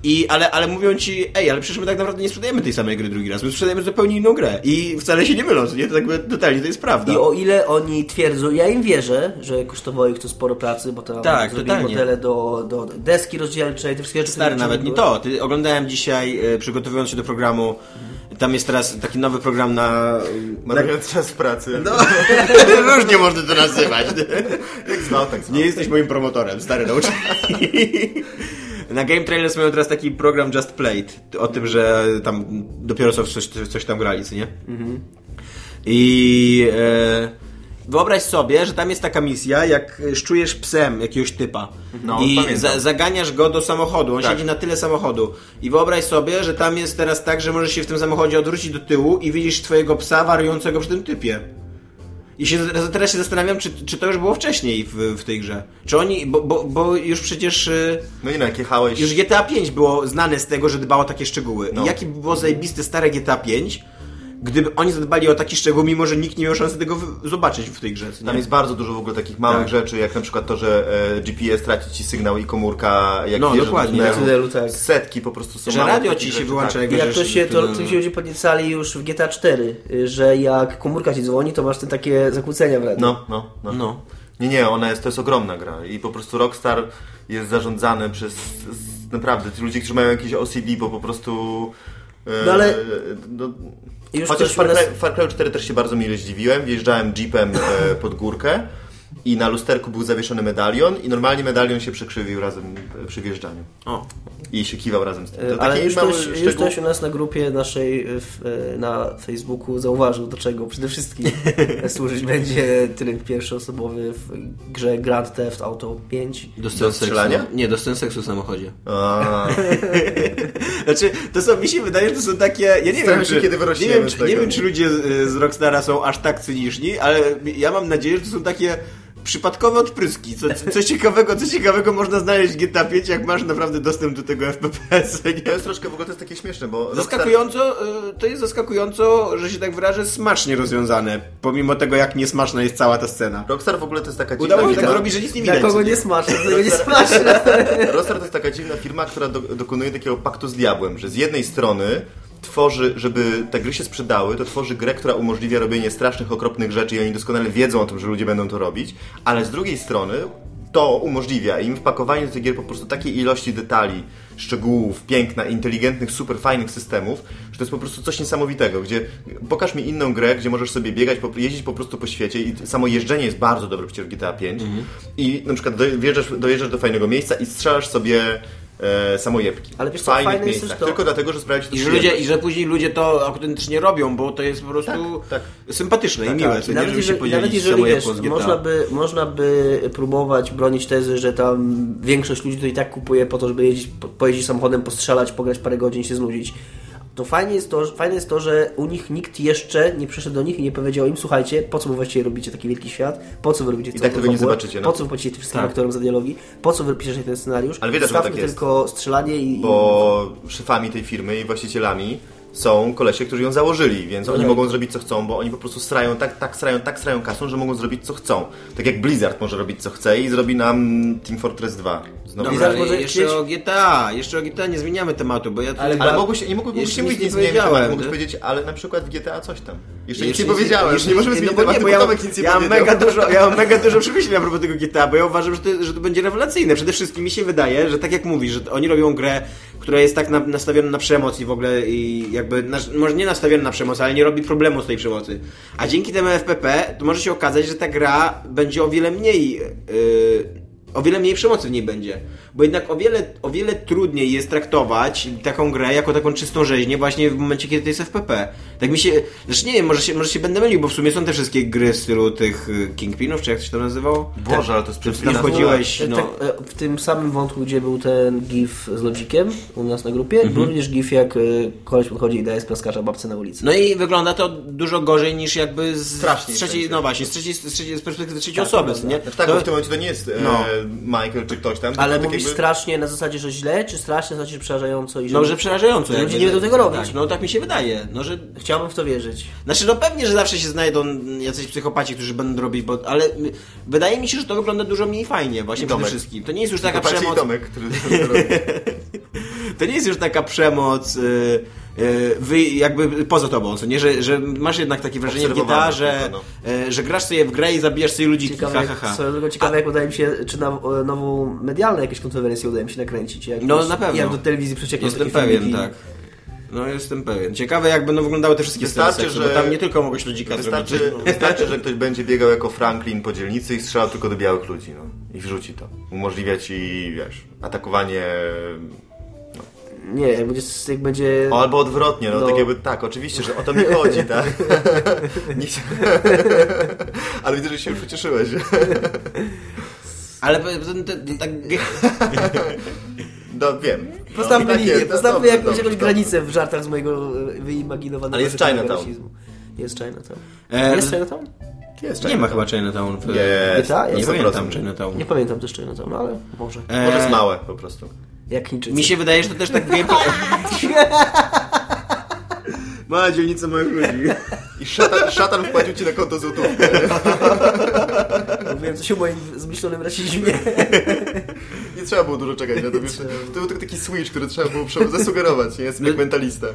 I, ale, ale mówią ci, ej, ale przecież my tak naprawdę nie sprzedajemy tej samej gry drugi raz, my sprzedajemy zupełnie inną grę. I wcale się nie mylą, nie? To tak jakby totalnie to jest prawda. I o ile oni twierdzą, ja im wierzę, że kosztowało ich to sporo pracy, bo tam Tak, zrobili modele do, do deski rozdzielczej, te wszystkie rzeczy. Stary, nawet nie to. Ty, oglądałem dzisiaj, e, przygotowując się do programu, tam jest teraz taki nowy program na... na Marnując czas pracy. no, [laughs] różnie można to nazywać. Jak zwał, tak zwał. Nie jesteś moim promotorem, stary nauczyciel. [laughs] Na Game Trailers mają teraz taki program Just Played, o tym, że tam dopiero co coś, coś tam grali, co nie? I e, wyobraź sobie, że tam jest taka misja, jak szczujesz psem jakiegoś typa No, i za, zaganiasz go do samochodu, on Tak. siedzi na tyle samochodu i wyobraź sobie, że tam jest teraz tak, że możesz się w tym samochodzie odwrócić do tyłu i widzisz twojego psa wariującego przy tym typie. I się, teraz się zastanawiam, czy, czy to już było wcześniej w, w tej grze. Czy oni, bo, bo, bo już przecież y, No i jak jechałeś... już GTA 5 było znane z tego, że dbało o takie szczegóły. No. I jakie by było zajebiste stare GTA 5, gdyby oni zadbali o taki szczegół, mimo że nikt nie miał szansy tego zobaczyć w tej grze. Tam jest bardzo dużo w ogóle takich małych Tak. rzeczy, jak na przykład to, że e, GPS traci ci sygnał i komórka, jak No, dokładnie. do tunelu. Tak. Setki po prostu są Że radio ci się rzeczy, wyłącza, tak. jak jak to się, to- to, to się ludzie podniecali już w GTA 4, y, że jak komórka ci dzwoni, to masz te takie zakłócenia w radiu. No, no, no. No. Nie, nie, ona jest, to jest ogromna gra i po prostu Rockstar jest zarządzany przez z, naprawdę ci ludzie, którzy mają jakieś OCD, bo po prostu... e, No ale- no, Już Chociaż Far nas- Far Cry 4 też się bardzo mile zdziwiłem. Wjeżdżałem jeepem e, pod górkę i na lusterku był zawieszony medalion i normalnie medalion się przekrzywił razem e, przy wjeżdżaniu. O. I się kiwał razem z tym. To Y, Ale już ktoś, już ktoś u nas na grupie naszej w, y, na Facebooku zauważył, do czego przede wszystkim [laughs] służyć będzie tryb pierwszoosobowy w grze Grand Theft Auto 5. Do scen Do strzelania? seksu. Nie, do scen seksu w samochodzie. [laughs] Znaczy, to są, mi się wydaje, że to są takie, ja nie wiem, się, czy, kiedy nie wiem, czy, nie wiem, czy ludzie z, z Rockstara są aż tak cyniczni, ale ja mam nadzieję, że to są takie przypadkowe odpryski. Co, co, ciekawego, co ciekawego można znaleźć w GTA 5, jak masz naprawdę dostęp do tego FPS. to Nie? jest troszkę, w ogóle to jest takie śmieszne, bo Zaskakująco, y, to jest zaskakująco, że się tak wyrażę, smacznie rozwiązane, pomimo tego, jak niesmaczna jest cała ta scena. Rockstar w ogóle to jest taka dziwna Udało mi się tak firma- zrobić, że nic nie Dla widać. kogo nie smaczne, nie smaczne. Rockstar to jest taka dziwna firma, która do, dokonuje takiego paktu z diabłem, że z jednej strony tworzy, żeby te gry się sprzedały, to tworzy grę, która umożliwia robienie strasznych, okropnych rzeczy i oni doskonale wiedzą o tym, że ludzie będą to robić, ale z drugiej strony to umożliwia im wpakowanie do tych gier po prostu takiej ilości detali, szczegółów, piękna, inteligentnych, super fajnych systemów, że to jest po prostu coś niesamowitego, gdzie pokaż mi inną grę, gdzie możesz sobie biegać, jeździć po prostu po świecie i samo jeżdżenie jest bardzo dobre przecież w GTA 5 i na przykład dojeżdżasz, dojeżdżasz do fajnego miejsca i strzelasz sobie e, samojebki. Ale wiesz co, fajnych fajne jest miejscach, też to- tylko dlatego, że sprawia ci to I że, ludzie. I że później ludzie to autentycznie robią, bo to jest po prostu tak. sympatyczne i miłe. Tak, i nawet, się jeżeli, podzielić nawet jeżeli wiesz, można by, można by próbować bronić tezy, że tam większość ludzi to i tak kupuje po to, żeby jeździć, po- pojeździć samochodem, postrzelać, pograć parę godzin, się znudzić. To fajnie jest to, fajne jest to, że u nich nikt jeszcze nie przyszedł do nich i nie powiedział im, słuchajcie, po co wy właściwie robicie taki wielki świat, po co wy robicie I tak tego nie zobaczycie, no. po co wy płacicie tym wszystkim Tak. aktorom za dialogi, po co wy piszecie ten scenariusz, Ale wiecie, że tak jest. tylko strzelanie i... bo szefami tej firmy i właścicielami są kolesie, którzy ją założyli, więc oni tak. mogą zrobić co chcą, bo oni po prostu srają, tak, tak srają, tak srają kasą, że mogą zrobić co chcą. Tak jak Blizzard może robić co chce i zrobi nam Team Fortress 2. Znowu. Dobra, może jeszcze chcieć- o GTA, jeszcze o GTA nie zmieniamy tematu, bo ja tu... Ale Ale Ba- mogłeś, nie mogłeś, nic mówić nie nic nie mogłeś nie? powiedzieć, ale na przykład w GTA coś tam. Jeszcze, Jeszcze nic nie powiedziałem, jeszcze- nie możemy no zmienić nie, tematu, bo ja, Tomek nic nie ja mega dużo, ja mam mega dużo przemyśleń a propos tego GTA, bo ja uważam, że to, że to będzie rewelacyjne. Przede wszystkim mi się wydaje, że tak jak mówisz, że oni robią grę, która jest tak na, nastawiona na przemoc i w ogóle i jakby, na, może nie nastawiona na przemoc, ale nie robi problemu z tej przemocy. A dzięki temu FPP to może się okazać, że ta gra będzie o wiele mniej... Yy, o wiele mniej przemocy w niej będzie. Bo jednak o wiele, o wiele trudniej jest traktować taką grę jako taką czystą rzeźnię właśnie w momencie, kiedy to jest FPP. Tak mi się... Znaczy nie wiem, może się, może się będę mylił, bo w sumie są te wszystkie gry w stylu tych y, Kingpinów, czy jak to się to nazywało? Boże, ale to jest przed wchodziłeś, E, no... tak, e, w tym samym wątku, gdzie był ten gif z Logikiem u nas na grupie, Mhm. był również gif, jak e, koleś podchodzi i daje splaskacza babce na ulicy. No i wygląda to dużo gorzej niż jakby z, Strasznie trzeciej, no właśnie, z, trzeciej, z, trzeciej, z perspektywy trzeciej Tak, osoby, nie? Znaczy tak, To- w tym momencie to nie jest e, No. Michael czy ktoś tam. Ale tak mówisz jakby- strasznie na zasadzie, że źle, czy strasznie na zasadzie, że przerażająco? I że... No, że przerażająco. Ludzie jakby, nie będą tego robić. Tak, no tak mi się wydaje. No, że Chciałbym w to wierzyć. Znaczy, no pewnie, że zawsze się znajdą jacyś psychopaci, którzy będą robić, bo, ale wydaje mi się, że to wygląda dużo mniej fajnie, właśnie I przede wszystkim. [laughs] To nie jest już taka przemoc. Tomek, który to robi. To nie jest już taka przemoc. Wy, jakby poza tobą, co nie? Że, że masz jednak takie wrażenie w GTA, że, tylko, y, że grasz sobie w grę i zabijasz sobie ludzi. Ciekawe, Ha, ha, ha. drogą ciekawe jak udaje mi się, czy na e, nową medialną jakieś kontrowersje udaje mi się nakręcić. Jak No, na pewno. Jak do telewizji przeciekną Jestem pewien, filmiki. tak. No jestem pewien. Ciekawe jak będą wyglądały te wszystkie sceny Wystarczy, seksu, że- bo tam nie tylko mogłeś ludzika Wystarczy, zrobić. [laughs] wystarczy, że ktoś będzie biegał jako Franklin po dzielnicy i strzelał tylko do białych ludzi, no. I wrzuci to. Umożliwia ci, wiesz, atakowanie... Nie, jak będzie... Jak będzie... O, albo odwrotnie, no, No. tak jakby, tak, oczywiście, że o to mi chodzi, tak? [laughs] [laughs] Ale widzę, że się już ucieszyłeś. [laughs] Ale tak... No, wiem. Postawmy no, linię, postawmy jakąś, dobrze, jakąś granicę w żartach z mojego e, wyimaginowanego Ale jest Chinatown. Jest Chinatown. E, Jest Chinatown? Jest, Nie ma chyba Chinatown w... Jest, GTA? Nie pamiętam 100%. Chinatown. Nie pamiętam też Chinatown, ale może. E, Może jest małe po prostu. Jak Chińczycy. Mi się wydaje, że to też tak gameplay... [laughs] Mała dzielnica moich ludzi. I szatan, szatan wpłacił ci na konto złotówkę. [laughs] Mówiłem coś o moim zmyślonym rasizmie. [laughs] Nie trzeba było dużo czekać na to. Wiesz, to był tylko taki switch, który trzeba było zasugerować, nie? Jestem jak mentalista.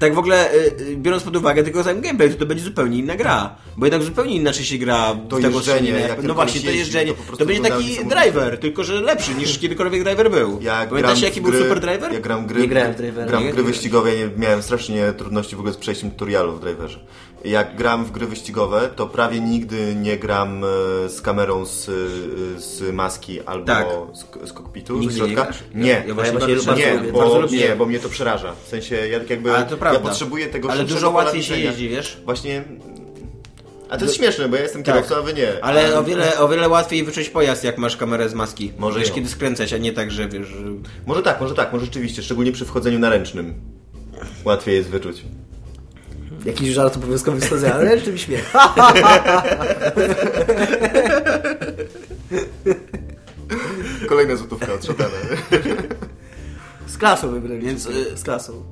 Tak w ogóle, y, y, biorąc pod uwagę tylko sam gameplay, to to będzie zupełnie inna gra. Bo jednak zupełnie inaczej się gra w To tego jeżdżenie, jak No właśnie, to jeżdżenie. to To, będzie taki driver, tylko że lepszy niż [laughs] kiedykolwiek driver był. Ja Pamiętasz gram jaki w był gry- super driver? Ja gram gry, Nie grałem w Drivera. Gram Nie? gry wyścigowe, nie, miałem strasznie trudności w ogóle z przejściem tutorialu w Driverze. Jak gram w gry wyścigowe, to prawie nigdy nie gram e, z kamerą z, e, z maski albo Tak. z, z kokpitu, Nigdy z nie środka. Nie, Ja- ja właśnie bardzo nie, bardzo nie, lubię, bo, bardzo lubię. nie, bo mnie to przeraża. W sensie, ja tak jakby, ja potrzebuję tego Ale dużo łatwiej się jeździ, wiesz? Właśnie, a to jest śmieszne, bo ja jestem kierowcą, a wy nie. Tak. Ale o wiele, o wiele łatwiej wyczuć pojazd, jak masz kamerę z maski. Może Wiesz, ją. kiedy skręcać, a nie tak, że wiesz... Że... Może tak, może tak, może rzeczywiście, szczególnie przy wchodzeniu na ręcznym. Łatwiej jest wyczuć. Jakiś żart obowiązkowy wschodzenia, ale czy mi śmiech. [laughs] Kolejna złotówka od szatana. [laughs] Z klasą wybrali. Więc, y, Z klasą.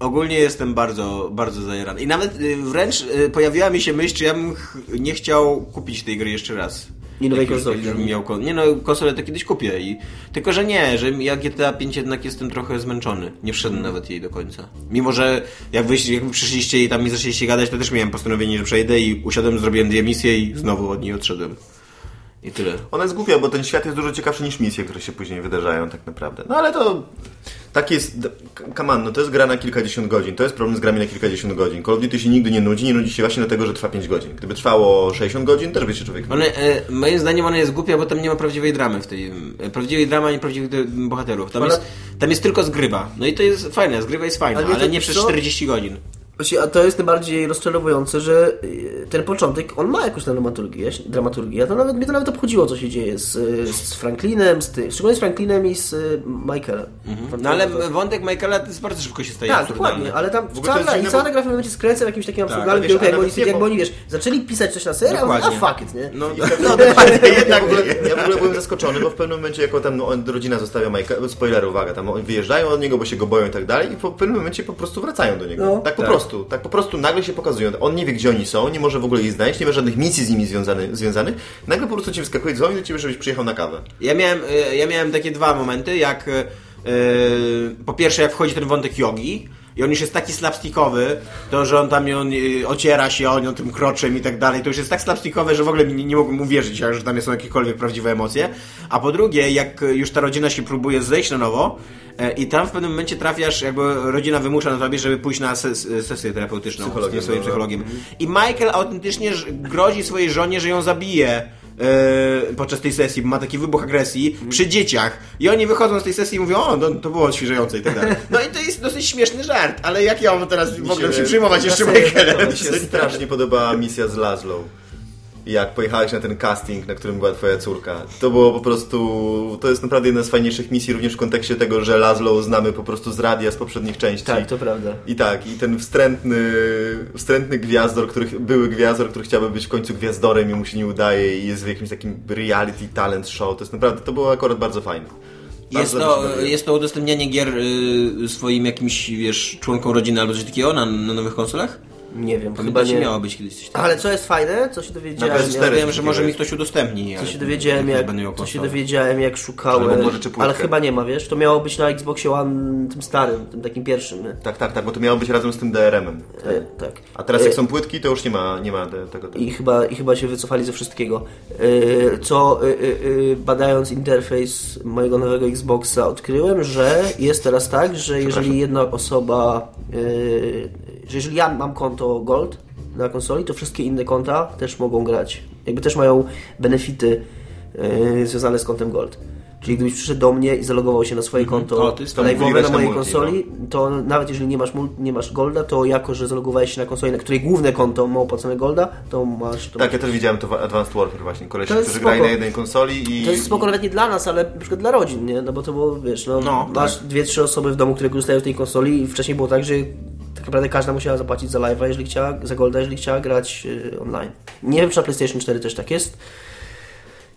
Ogólnie jestem bardzo, bardzo zajarany. I nawet y, wręcz y, pojawiła mi się myśl, czy ja bym nie chciał kupić tej gry jeszcze raz. I nowej konsoli. jak już miał kon- Nie no, konsolę to kiedyś kupię. I... Tylko, że nie, że ja GTA 5 jednak jestem trochę zmęczony. Nie wszedłem nawet jej do końca. Mimo, że jak wy, jak wy przyszliście i tam mi zaczęliście gadać, to też miałem postanowienie, że przejdę i usiadłem, zrobiłem dwie misje i znowu od niej odszedłem. I tyle. Ona jest głupia, bo ten świat jest dużo ciekawszy niż misje, które się później wydarzają tak naprawdę. No ale to tak jest, on, no to jest gra na kilkadziesiąt godzin, to jest problem z grami na kilkadziesiąt godzin. Call of Duty się nigdy nie nudzi, nie nudzi się właśnie dlatego, że trwa 5 godzin. Gdyby trwało 60 godzin, też by się człowiek. One, e, moim zdaniem ona jest głupia, bo tam nie ma prawdziwej dramy w tej. E, prawdziwej dramy, ani prawdziwych de- bohaterów. Tam, Ale- jest, tam jest tylko zgrywa. No i to jest fajne, zgrywa jest fajna, Ale ale, nie przez co? 40 godzin. Właśnie, a to jest najbardziej rozczarowujące, że y, ten początek, on ma jakąś tam dramaturgię, dramaturgię. A to nawet, mnie to nawet obchodziło, co się dzieje z, z Franklinem, z tym, szczególnie z Franklinem i z y, Michaelem. No ale wątek Michaela to jest bardzo szybko się staje Tak, dokładnie, ale tam cała, i cała bo- ta gra w pewnym momencie skręca w jakimś takim absurdalnym wiesz, kierunku, ale jak oni, bo- oni, wiesz, zaczęli pisać coś na serię, a fuck it, nie? No, [laughs] No dokładnie, [laughs] jednak w ogóle, ja w ogóle byłem zaskoczony, bo w pewnym momencie jako tam no, rodzina zostawia Majka, spoiler, uwaga, tam wyjeżdżają od niego, bo się go boją i tak dalej i po pewnym momencie po prostu wracają do niego. No, tak po tak. Prostu, tak po prostu nagle się pokazują. On nie wie, gdzie oni są, nie może w ogóle ich znaleźć, nie ma żadnych misji z nimi związany, związanych. Nagle po prostu ci wyskakuje dzwoni do ciebie, żebyś przyjechał na kawę. Ja miałem, e, ja miałem takie dwa momenty, jak e, po pierwsze jak wchodzi ten wątek jogi i on już jest taki slapstickowy, to że on tam on, e, ociera się o nią tym kroczem i tak dalej, to już jest tak slapstickowe, że w ogóle nie, nie mogłem uwierzyć, że tam są jakiekolwiek prawdziwe emocje. A po drugie, jak już ta rodzina się próbuje zejść na nowo e, i tam w pewnym momencie trafiasz, jakby rodzina wymusza na tobie, żeby pójść na ses, sesję terapeutyczną z swoim no, no. psychologiem. I Michael autentycznie grozi swojej żonie, że ją zabije e, podczas tej sesji, bo ma taki wybuch agresji przy dzieciach. I oni wychodzą z tej sesji i mówią, o, to, to było odświeżające i tak dalej. No i to jest dosyć śmieszny żart, ale jak ja mam teraz w ogóle się przyjmować jeszcze Michaelem? Mi się strasznie podobała misja z Laszlo. Jak pojechałeś na ten casting, na którym była twoja córka. To było po prostu... To jest naprawdę jedna z fajniejszych misji, również w kontekście tego, że Laszlo znamy po prostu z radia, z poprzednich części. Tak, to prawda. I tak, i ten wstrętny, wstrętny gwiazdor, który, były gwiazdor, który chciałby być w końcu gwiazdorem i mu się nie udaje i jest w jakimś takim reality talent show. To jest naprawdę, to było akurat bardzo fajne. Jest to, jest to udostępnianie gier y, swoim jakimś, wiesz, członkom rodziny albo coś takiego na, na nowych konsolach? Nie wiem, chyba Pamiętacie, nie. miało być kiedyś coś takiego. Ale co jest fajne, co się dowiedziałem, Na Ja PS4 jak, wiem, że może mi ktoś udostępni. co się dowiedziałem, jak co się dowiedziałem, jak szukałem, ale chyba nie ma, wiesz, to miało być na Xboxie One, tym starym, tym takim pierwszym, nie? Tak, tak, tak, bo to miało być razem z tym DRM-em. E, tak. A teraz jak E, są płytki, to już nie ma, nie ma te, tego. I chyba, I chyba się wycofali ze wszystkiego. Yy, Co yy, badając interfejs mojego nowego Xboxa odkryłem, że jest teraz tak, że jeżeli jedna osoba, że jeżeli ja mam konto Gold na konsoli, to wszystkie inne konta też mogą grać. Jakby też mają benefity yy, związane z kontem Gold. Czyli gdybyś przyszedł do mnie i zalogował się na swoje konto O, to jest to live'owe możliwe na mojej konsoli, to nawet jeżeli nie masz, nie masz Golda, to jako, że zalogowałeś się na konsoli, na której główne konto ma opłacone Golda, to masz... To Tak, ja też widziałem to w Advanced Warfare właśnie. Koleś, którzy spoko. grali na jednej konsoli i... To jest spoko nawet nie dla nas, ale na przykład dla rodzin, nie? No bo to było, wiesz, no, No, masz dwie, trzy osoby w domu, które korzystają z tej konsoli i wcześniej było tak, że tak naprawdę każda musiała zapłacić za live'a, jeżeli chciała, za Golda, jeżeli chciała grać y, online. Nie wiem, czy na PlayStation 4 też tak jest.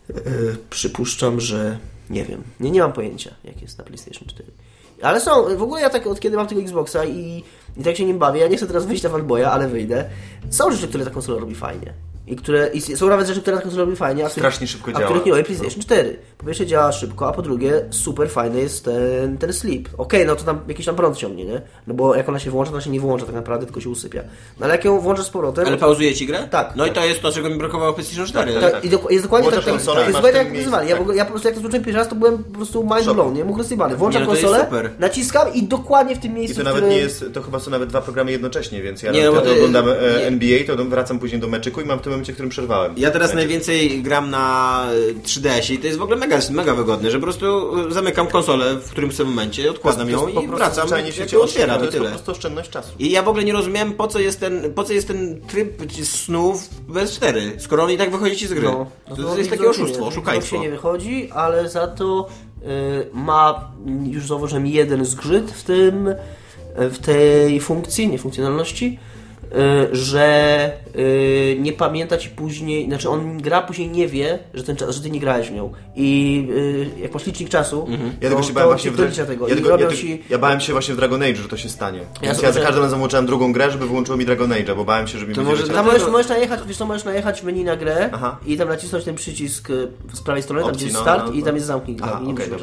Y, przypuszczam, że nie wiem. Nie, nie mam pojęcia, jak jest na PlayStation 4. Ale są, w ogóle ja tak od kiedy mam tego Xboxa i, i tak się nim bawię, ja nie chcę teraz wyjść na fanboya, ale wyjdę. Są rzeczy, które ta konsola robi fajnie. I które, i są nawet rzeczy, które ta konsola robi fajnie, a których- Strasznie szybko a działa. których nie robi PlayStation 4. Po pierwsze działa szybko, a po drugie super fajny jest ten, ten sleep. Okej, no to tam jakiś tam prąd ciągnie, nie? No bo jak ona się włącza, to ona się nie włącza tak naprawdę, tylko się usypia. No ale jak ją włączasz z powrotem... Ale pauzuje ci grę? Tak. No i to jest to, czego mi brakowało w PlayStation 4. Tak, tak, tak. i doku- jest dokładnie tak, Włączasz tak, konsolę i jest dokładnie jak wyzwanie. Ja, tak. w ogóle- ja po prostu jak to zobaczyłem pierwszy raz, to byłem po prostu mind blown, nie? Mógł rozsypany. Włączam Nie, no to konsolę, super. naciskam i dokładnie w tym I miejscu, to w nawet nie jest, to chyba są nawet dwa programy jednocześnie, więc ja Nie, no to- oglądam e. NBA, to wracam później do meczyku i mam w tym momencie, w którym przerwałem. Ja teraz najwięcej gram na y, 3DS i to jest w ogóle mega, mega wygodne, że po prostu y, zamykam konsolę w którym tym momencie, odkładam ją po i prostu wracam, się się otwieram to i jest po tyle. prostu oszczędność czasu. I ja w ogóle nie rozumiałem, po co jest ten, po co jest ten tryb snów w PS4, skoro on i tak wychodzi ci z gry. No, no to, to to jest takie oszustwo, oszukaństwo. się nie wychodzi, ale za to y, ma, już zauważyłem, jeden zgrzyt w tym, w tej funkcji, nie funkcjonalności, że y, nie pamięta ci później, znaczy on gra później nie wie, że, ten, że ty nie grałeś w nią. I y, jak masz licznik czasu, Ja tego się bałem właśnie w Dra- dolicza tego. ja, I tego, robią ja, tego- ci... ja bałem się właśnie w Dragon Age, że to się stanie. Więc ja, sobie- za każdym razem włączałem drugą grę, żeby wyłączyło mi Dragon Age'a, bo bałem się, że mi To może. Tam możesz, możesz najechać, wiesz co, możesz najechać w menu na grę Aha. i tam nacisnąć ten przycisk y, z prawej strony, tam Opcji, gdzie jest no, start no, i no. tam jest zamknij. Aha, i dobra.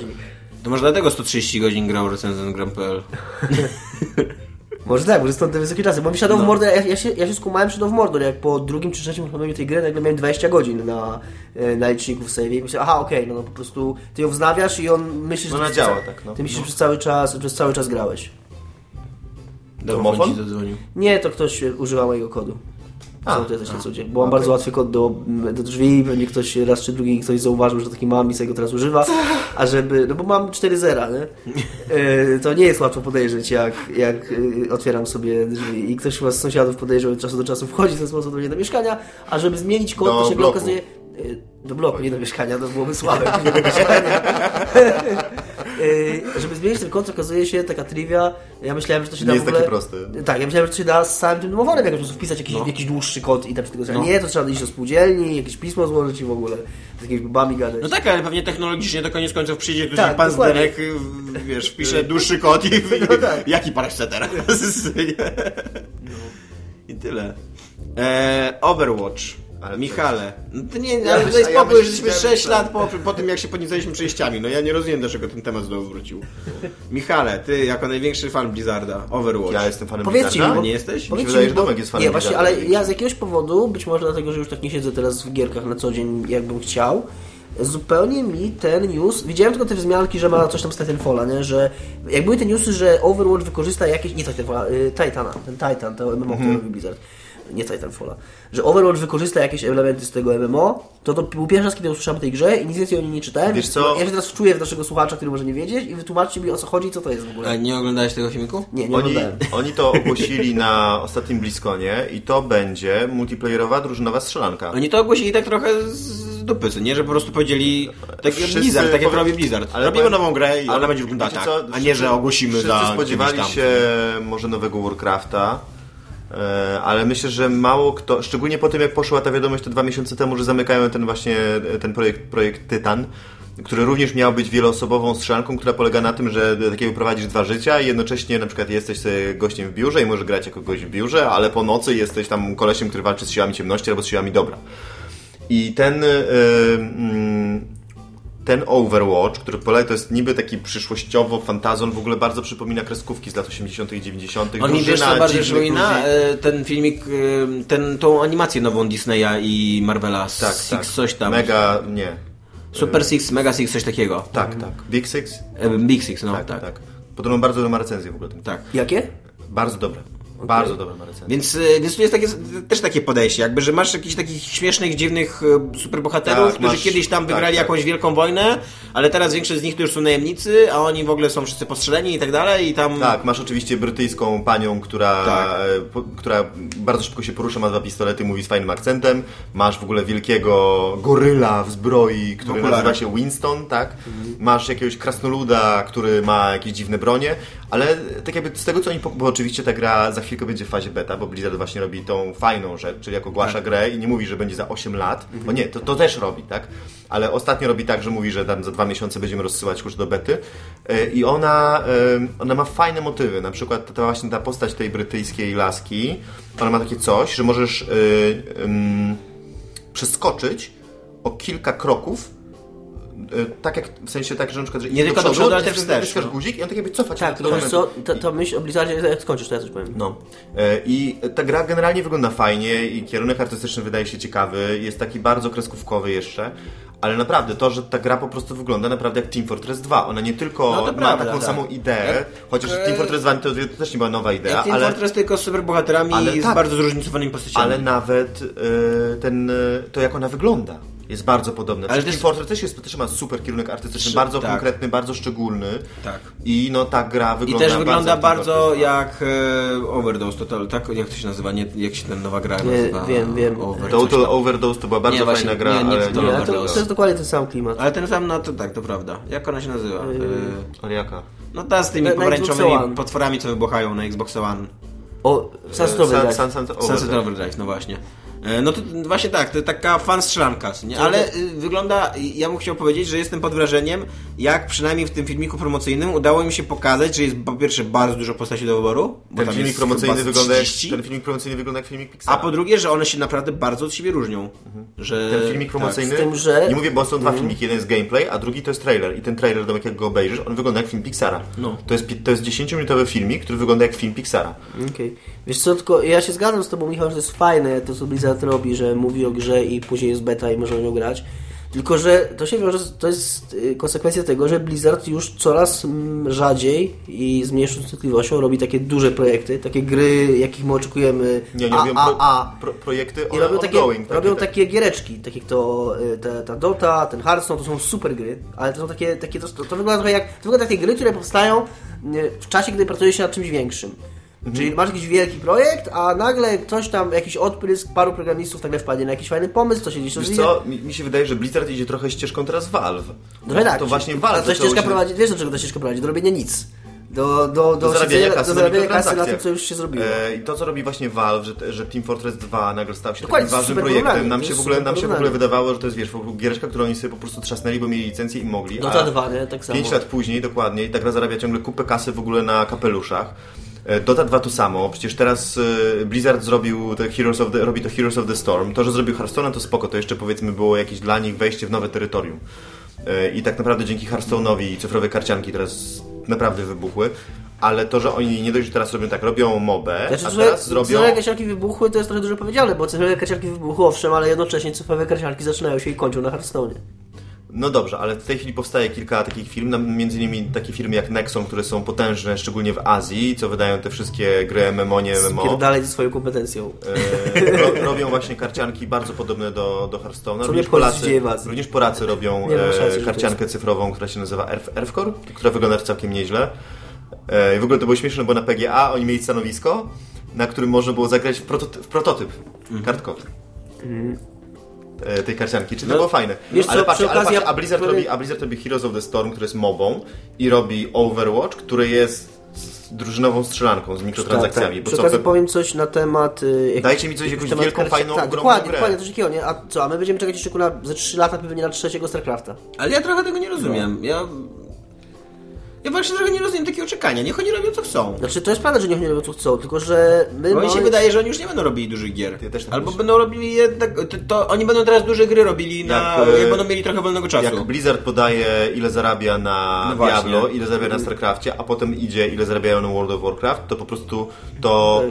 To może dlatego 130 godzin grał recenzent gram.pl. [laughs] Może tak, może stąd te wysokie czasy. Bo mi Shadow of Mordor, ja, ja, się, ja się skumałem Shadow of Mordor, jak po drugim czy trzecim uruchomieniu tej gry nagle miałem 20 godzin na, e, na liczniku w save i myślę, aha, okej, no, no po prostu ty ją wznawiasz i on myśli, że... Ona ty działa przez- tak, no. Ty myślisz, No. że przez cały czas, przez cały czas grałeś. Domofon. Nie, to ktoś używa mojego kodu. A, Co to jest na co dzień. Bo mam bardzo łatwy kod do, do drzwi, pewnie ktoś raz czy drugi ktoś zauważył, że taki mam i sobie go teraz używa. A żeby, no bo mam 4 zera, nie? [laughs] E, to nie jest łatwo podejrzeć, jak, jak e, otwieram sobie drzwi i ktoś chyba z sąsiadów podejrzał od czasu do czasu wchodzi w ten sposób do mnie do mieszkania, a żeby zmienić kod, Do to się bloku. okazuje... e, Do bloku, nie do mieszkania, to byłoby słabe. [laughs] do mieszkania. [laughs] E, żeby zmienić ten kod, okazuje się taka trivia. Ja myślałem, że to się Nie da jest w ogóle... takie proste. Tak, ja myślałem, że to się da z samym tym domowonem jakoś po prostu wpisać jakiś, jakiś dłuższy kod i tam się tego no. Nie, to trzeba iść do spółdzielni, jakieś pismo złożyć i w ogóle z jakimiś babami gadać. No tak, ale pewnie technologicznie to koniec końców przyjdzie tu Tak, pan dokładnie. Y, wiesz, wpisze dłuższy kod i, [laughs] No tak. jaki pan chce teraz? [laughs] [laughs] I tyle. E, Overwatch. Ale Michale, no to nie, Ja ale daj ja spokój, myśl- żeśmy ja 6 myślałem- lat po, po tym, jak się podniecaliśmy przejściami. No ja nie rozumiem, dlaczego ten temat znowu wrócił. Michale, ty jako największy fan Blizzarda, Overwatch. Ja jestem fanem Powiedzcie Blizzarda. mi, bo- nie jesteś? Mi się Powiedzcie wydaje, mi, że bo- Domek jest fanem Nie, właśnie, ale ja z jakiegoś powodu, być może dlatego, że już tak nie siedzę teraz w gierkach na co dzień, jakbym chciał, zupełnie mi ten news, widziałem tylko te wzmianki, że ma coś tam z Titanfalla, nie, że jak były te newsy, że Overwatch wykorzysta jakieś, nie Titanfalla, y, Titana, ten Titan, to MMO, który robi Blizzard, nie Titanfalla, że Overwatch wykorzysta jakieś elementy z tego MMO, to to był pierwszy raz, kiedy usłyszałem o tej grze i nic więcej o niej nie czytałem. Wiesz co? Ja się teraz wczuję w naszego słuchacza, który może nie wiedzieć i wytłumaczcie mi o co chodzi i co to jest w ogóle. A nie oglądałeś tego filmiku? Nie, nie Oni, oglądałem. [laughs] oni to ogłosili na ostatnim Bliskonie i to będzie multiplayerowa, drużynowa strzelanka. Oni to ogłosili tak trochę z dupy, co nie? Że po prostu powiedzieli, tak Wszyscy Blizzard, tak jak robi Blizzard. ale Robimy nową grę i ale ona będzie wyglądała tak, co? a nie, że ogłosimy Wszyscy za spodziewali się może nowego Warcrafta, ale myślę, że mało kto, szczególnie po tym jak poszła ta wiadomość te dwa miesiące temu, że zamykają ten właśnie ten projekt, projekt Tytan, który również miał być wieloosobową strzelanką, która polega na tym, że takiego prowadzisz dwa życia i jednocześnie na przykład jesteś gościem w biurze i możesz grać jako gość w biurze, ale po nocy jesteś tam kolesiem, który walczy z siłami ciemności albo z siłami dobra. I ten... y, mm, ten Overwatch, który polega, to jest niby taki przyszłościowo fantazon, w ogóle bardzo przypomina kreskówki z lat 80. i 90. On mi wiesz bardziej przypomina? E, Ten filmik, e, ten, tą animację nową Disneya i Marvela, Tak, Six tak. coś tam. Mega, nie. Super Six, Mega Six, coś takiego. Tak, tak. Big Six? E, Big Six, no tak, tak. tak. Podobno bardzo dobra recenzję w ogóle. Ten. tak. Jakie? Bardzo dobre. Bardzo dobre ma recenzję. Więc, e, więc tu jest takie, też takie podejście, jakby, że masz jakichś takich śmiesznych, dziwnych e, superbohaterów, Tak, którzy masz- kiedyś tam tak, wygrali tak. jakąś wielką wojnę, ale teraz większość z nich to już są najemnicy, a oni w ogóle są wszyscy postrzeleni i tak dalej i tam... Tak, masz oczywiście brytyjską panią, która, Tak. e, po, która bardzo szybko się porusza, ma dwa pistolety, mówi z fajnym akcentem. Masz w ogóle wielkiego goryla w zbroi, który okularach. nazywa się Winston, tak? Masz jakiegoś krasnoluda, który ma jakieś dziwne bronie, ale tak jakby z tego co oni, bo oczywiście ta gra za chwilkę będzie w fazie beta, bo Blizzard właśnie robi tą fajną rzecz, czyli jak ogłasza Tak. grę i nie mówi, że będzie za 8 lat, bo nie, to, to też robi, tak? Ale ostatnio robi tak, że mówi, że tam za dwa miesiące będziemy rozsyłać już do bety E, i ona, e, ona ma fajne motywy, na przykład ta właśnie ta postać tej brytyjskiej laski, ona ma takie coś, że możesz e, em, przeskoczyć o kilka kroków tak jak, w sensie tak, że na przykład, że Nie tylko do przodu, ale też wstecz, no. guzik i on tak jakby cofa cię Tak, do tylko wiesz co, to, to myśl o Blizzardzie, jak skończysz, to ja coś powiem. No. E, I ta gra generalnie wygląda fajnie i kierunek artystyczny wydaje się ciekawy. Jest taki bardzo kreskówkowy jeszcze. Ale naprawdę, to, że ta gra po prostu wygląda naprawdę jak Team Fortress 2. Ona nie tylko No to ma prawda, taką tak. samą ideę, Jak- chociaż e, Team Fortress 2 to, to też nie była nowa idea, Jak Team ale, Fortress tylko z superbohaterami Ale i z tak. bardzo zróżnicowanymi postaciami. ale nawet e, ten, e, to jak ona wygląda jest bardzo podobne. Ale też- Fortress też, jest, też ma super kierunek artystyczny, bardzo tak. konkretny, bardzo szczególny. Tak. I no ta gra I wygląda też wygląda bardzo 2. jak e, Overdose, to, to, tak? Jak to się nazywa? Nie, jak się ten nowa gra Nie, nazywa? wiem, wiem. Over, Total. Overdose to była bardzo Nie, właśnie, fajna gra, nie, nie, ale to nie, Total ale to, to jest dokładnie ten sam klimat. Ale ten sam, no to tak, to prawda. Jak ona się nazywa? E, Ale jaka? no ta z tymi Na- pomarańczowymi potworami, co wybuchają na Xbox One. O, Sunset Sun- Overdrive. Sunset. Overdrive, no właśnie. E, No to właśnie tak, to taka fan strzelanka, nie? ale y, wygląda, ja bym chciał powiedzieć, że jestem pod wrażeniem, jak przynajmniej w tym filmiku promocyjnym udało mi się pokazać, że jest po pierwsze bardzo dużo postaci do wyboru, bo Ten tam filmik jest promocyjny wygląda jak, 30, ten filmik promocyjny wygląda jak filmik Pixara. a po drugie, że one się naprawdę bardzo od siebie różnią. Że, Ten filmik promocyjny, z tym, że- nie mówię, bo są dwa filmiki, jeden jest gameplay, a drugi to jest trailer i ten trailer, do jakiego go obejrzysz, on wygląda jak film Pixara. No. To jest, to jest 10-minutowy filmik, który wygląda jak film Pixara. Okej. Wiesz co, tylko ja się zgadzam z tobą, Michał, że to jest fajne, to co Blizzard robi, że mówi o grze i później jest beta i można nią grać. Tylko, że to się wiąże, to jest y, konsekwencja tego, że Blizzard już coraz mm, rzadziej i z mniejszą częstotliwością robi takie duże projekty, takie gry, jakich my oczekujemy Nie, nie a, robią a, a. Pro, projekty I robią takie, robią tak. takie giereczki, takie jak to y, ta, ta Dota, ten Hearthstone, to są super gry, ale to są takie, takie to, to wygląda trochę jak, to wygląda jak takie gry, które powstają y, w czasie, gdy pracuje się nad czymś większym. Mhm. Czyli masz jakiś wielki projekt, a nagle ktoś tam, jakiś odprysk, paru programistów nagle wpadnie na jakiś fajny pomysł, to się gdzieś Wiesz rozwinie. co, mi, mi się wydaje, że Blizzard idzie trochę ścieżką teraz Valve. No tak, to właśnie a Valve ta zaczęło ścieżka się- prowadzi, wiesz do czego ta ścieżka prowadzi? Do robienia nic. Do, do, do, zarabiania siedzenia- kasy do na zarabiania kasy na tym, co już się zrobiło. E, I to, co robi właśnie Valve, że, że Team Fortress 2 nagle stał się Dokładnie, takim ważnym projektem, nam to się, w ogóle, nam się w ogóle wydawało, że to jest, wiesz, giereczka, którą oni sobie po prostu trzasnęli, bo mieli licencję i mogli. Dota a 2, nie? Tak samo. 5 lat później, dokładnie, i ta gra zarabia ciągle kupę kasy w ogóle na kapeluszach. E, Dota 2 to samo, przecież teraz e, Blizzard zrobił Heroes of the, robi to Heroes of the Storm. To, że zrobił Hearthstone to spoko, to jeszcze powiedzmy było jakieś dla nich wejście w nowe terytorium. E, I tak naprawdę dzięki Hearthstone'owi cyfrowe karcianki teraz naprawdę wybuchły. Ale to, że oni nie dość, że teraz robią tak, robią mobę, Znaczy, a teraz zrobią... cyfrowe karcianki wybuchły, to jest trochę dużo powiedziane, bo cyfrowe karcianki wybuchły, owszem, ale jednocześnie cyfrowe karcianki zaczynają się i kończą na Hearthstone. No dobrze, ale w tej chwili powstaje kilka takich firm, nam- między innymi takie firmy jak Nexon, które są potężne, szczególnie w Azji, co wydają te wszystkie gry MMO, nie MMO. Dalej ze swoją kompetencją. E, ro, robią właśnie karcianki bardzo podobne do, do Hearthstone'a. Również Polacy, również Polacy robią e, szansy, że to karciankę cyfrową, która się nazywa Erf, Erfcore, która wygląda całkiem nieźle. E, I w ogóle to było śmieszne, bo na PGA oni mieli stanowisko, na którym można było zagrać w, prototy w prototyp Mhm. kartkowy. E, tej karcianki, czy to No, było fajne. wiesz ale co, patrzcie, ale patrzcie, a, Blizzard który- robi, a Blizzard robi Heroes of the Storm, który jest mobą i robi Overwatch, który jest drużynową strzelanką z mikrotransakcjami. Tak, Bo Przy co, okazji powiem coś na temat... y, jak- Dajcie mi coś, jakąś wielką, karci- fajną, tak, ogromną dokładnie, grę. dokładnie, coś takiego, nie? A co, a my będziemy czekać jeszcze na, ze 3 lata pewnie na trzeciego StarCrafta. Ale ja trochę tego nie rozumiem. Ja... Ja właśnie trochę nie rozumiem takiego czekania. Niech oni robią co chcą. Znaczy, to jest prawda, że niech nie robią co chcą, tylko że my Bo mi się wydaje, że oni już nie będą robili dużych gier. Ja też tak Albo myślę. będą robili jednak. To, to oni będą teraz duże gry robili na. Jak, Jak, e, będą mieli trochę wolnego czasu. Jak Blizzard podaje, ile zarabia na No. Diablo, ile zarabia na StarCraftie, a potem idzie, ile zarabiają na World of Warcraft, to po prostu to,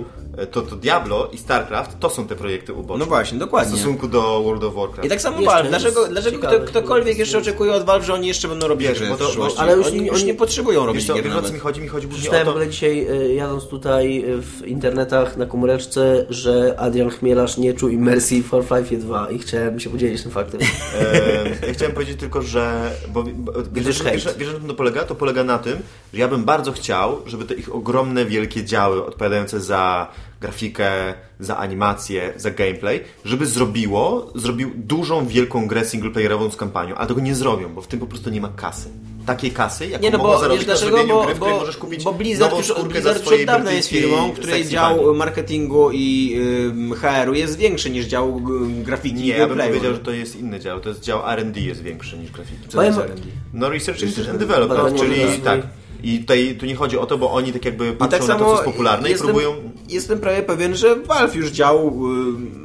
to, to Diablo i StarCraft to są te projekty uboczne. No właśnie, W dokładnie. stosunku do World of Warcraft. I tak samo Valve. Dlaczego, dlaczego kto, ktokolwiek bo- jeszcze oczekuje od Valve, że oni jeszcze będą robić Wiesz, gry bo w to- przyszłości? ale już oni, nie- już oni- nie potrzebują Wiesz robić gier wiesz o co mi chodzi? Mi chodzi głównie o Czytałem w to... ogóle dzisiaj, y, jadąc tutaj y, w internetach na komóreczce, że Adrian Chmielarz nie czuł imersji w Half-Life 2 i chciałem się podzielić tym faktem. E, ja chciałem powiedzieć tylko, że. Bo, bo, wiesz, Gdyż wiesz, hejt. wiesz, na czym to polega? To polega na tym, że ja bym bardzo chciał, żeby te ich ogromne, wielkie działy odpowiadające za grafikę, za animację, za gameplay, żeby zrobiło, zrobił dużą, wielką grę singleplayerową z kampanią, ale tego nie zrobią, bo w tym po prostu nie ma kasy. Takiej kasy, jaką Nie no, mogą bo zarobić na zrobieniu Bo, gry, w której bo, możesz kupić bo Blizzard nową skórkę Blizzard za swojej dawna jest firmą, której dział bunny. marketingu i ym, HR-u jest większy niż dział y, grafiki Nie, ja bym powiedział, że to jest inny dział. To jest dział R&D jest większy niż grafiki. Co to jest R&D? No Research Research and Development, czyli tak. I tutaj tu nie chodzi o to, bo oni tak jakby patrzą tak na to, co jest popularne jestem, i próbują... Jestem prawie pewien, że Valve już dział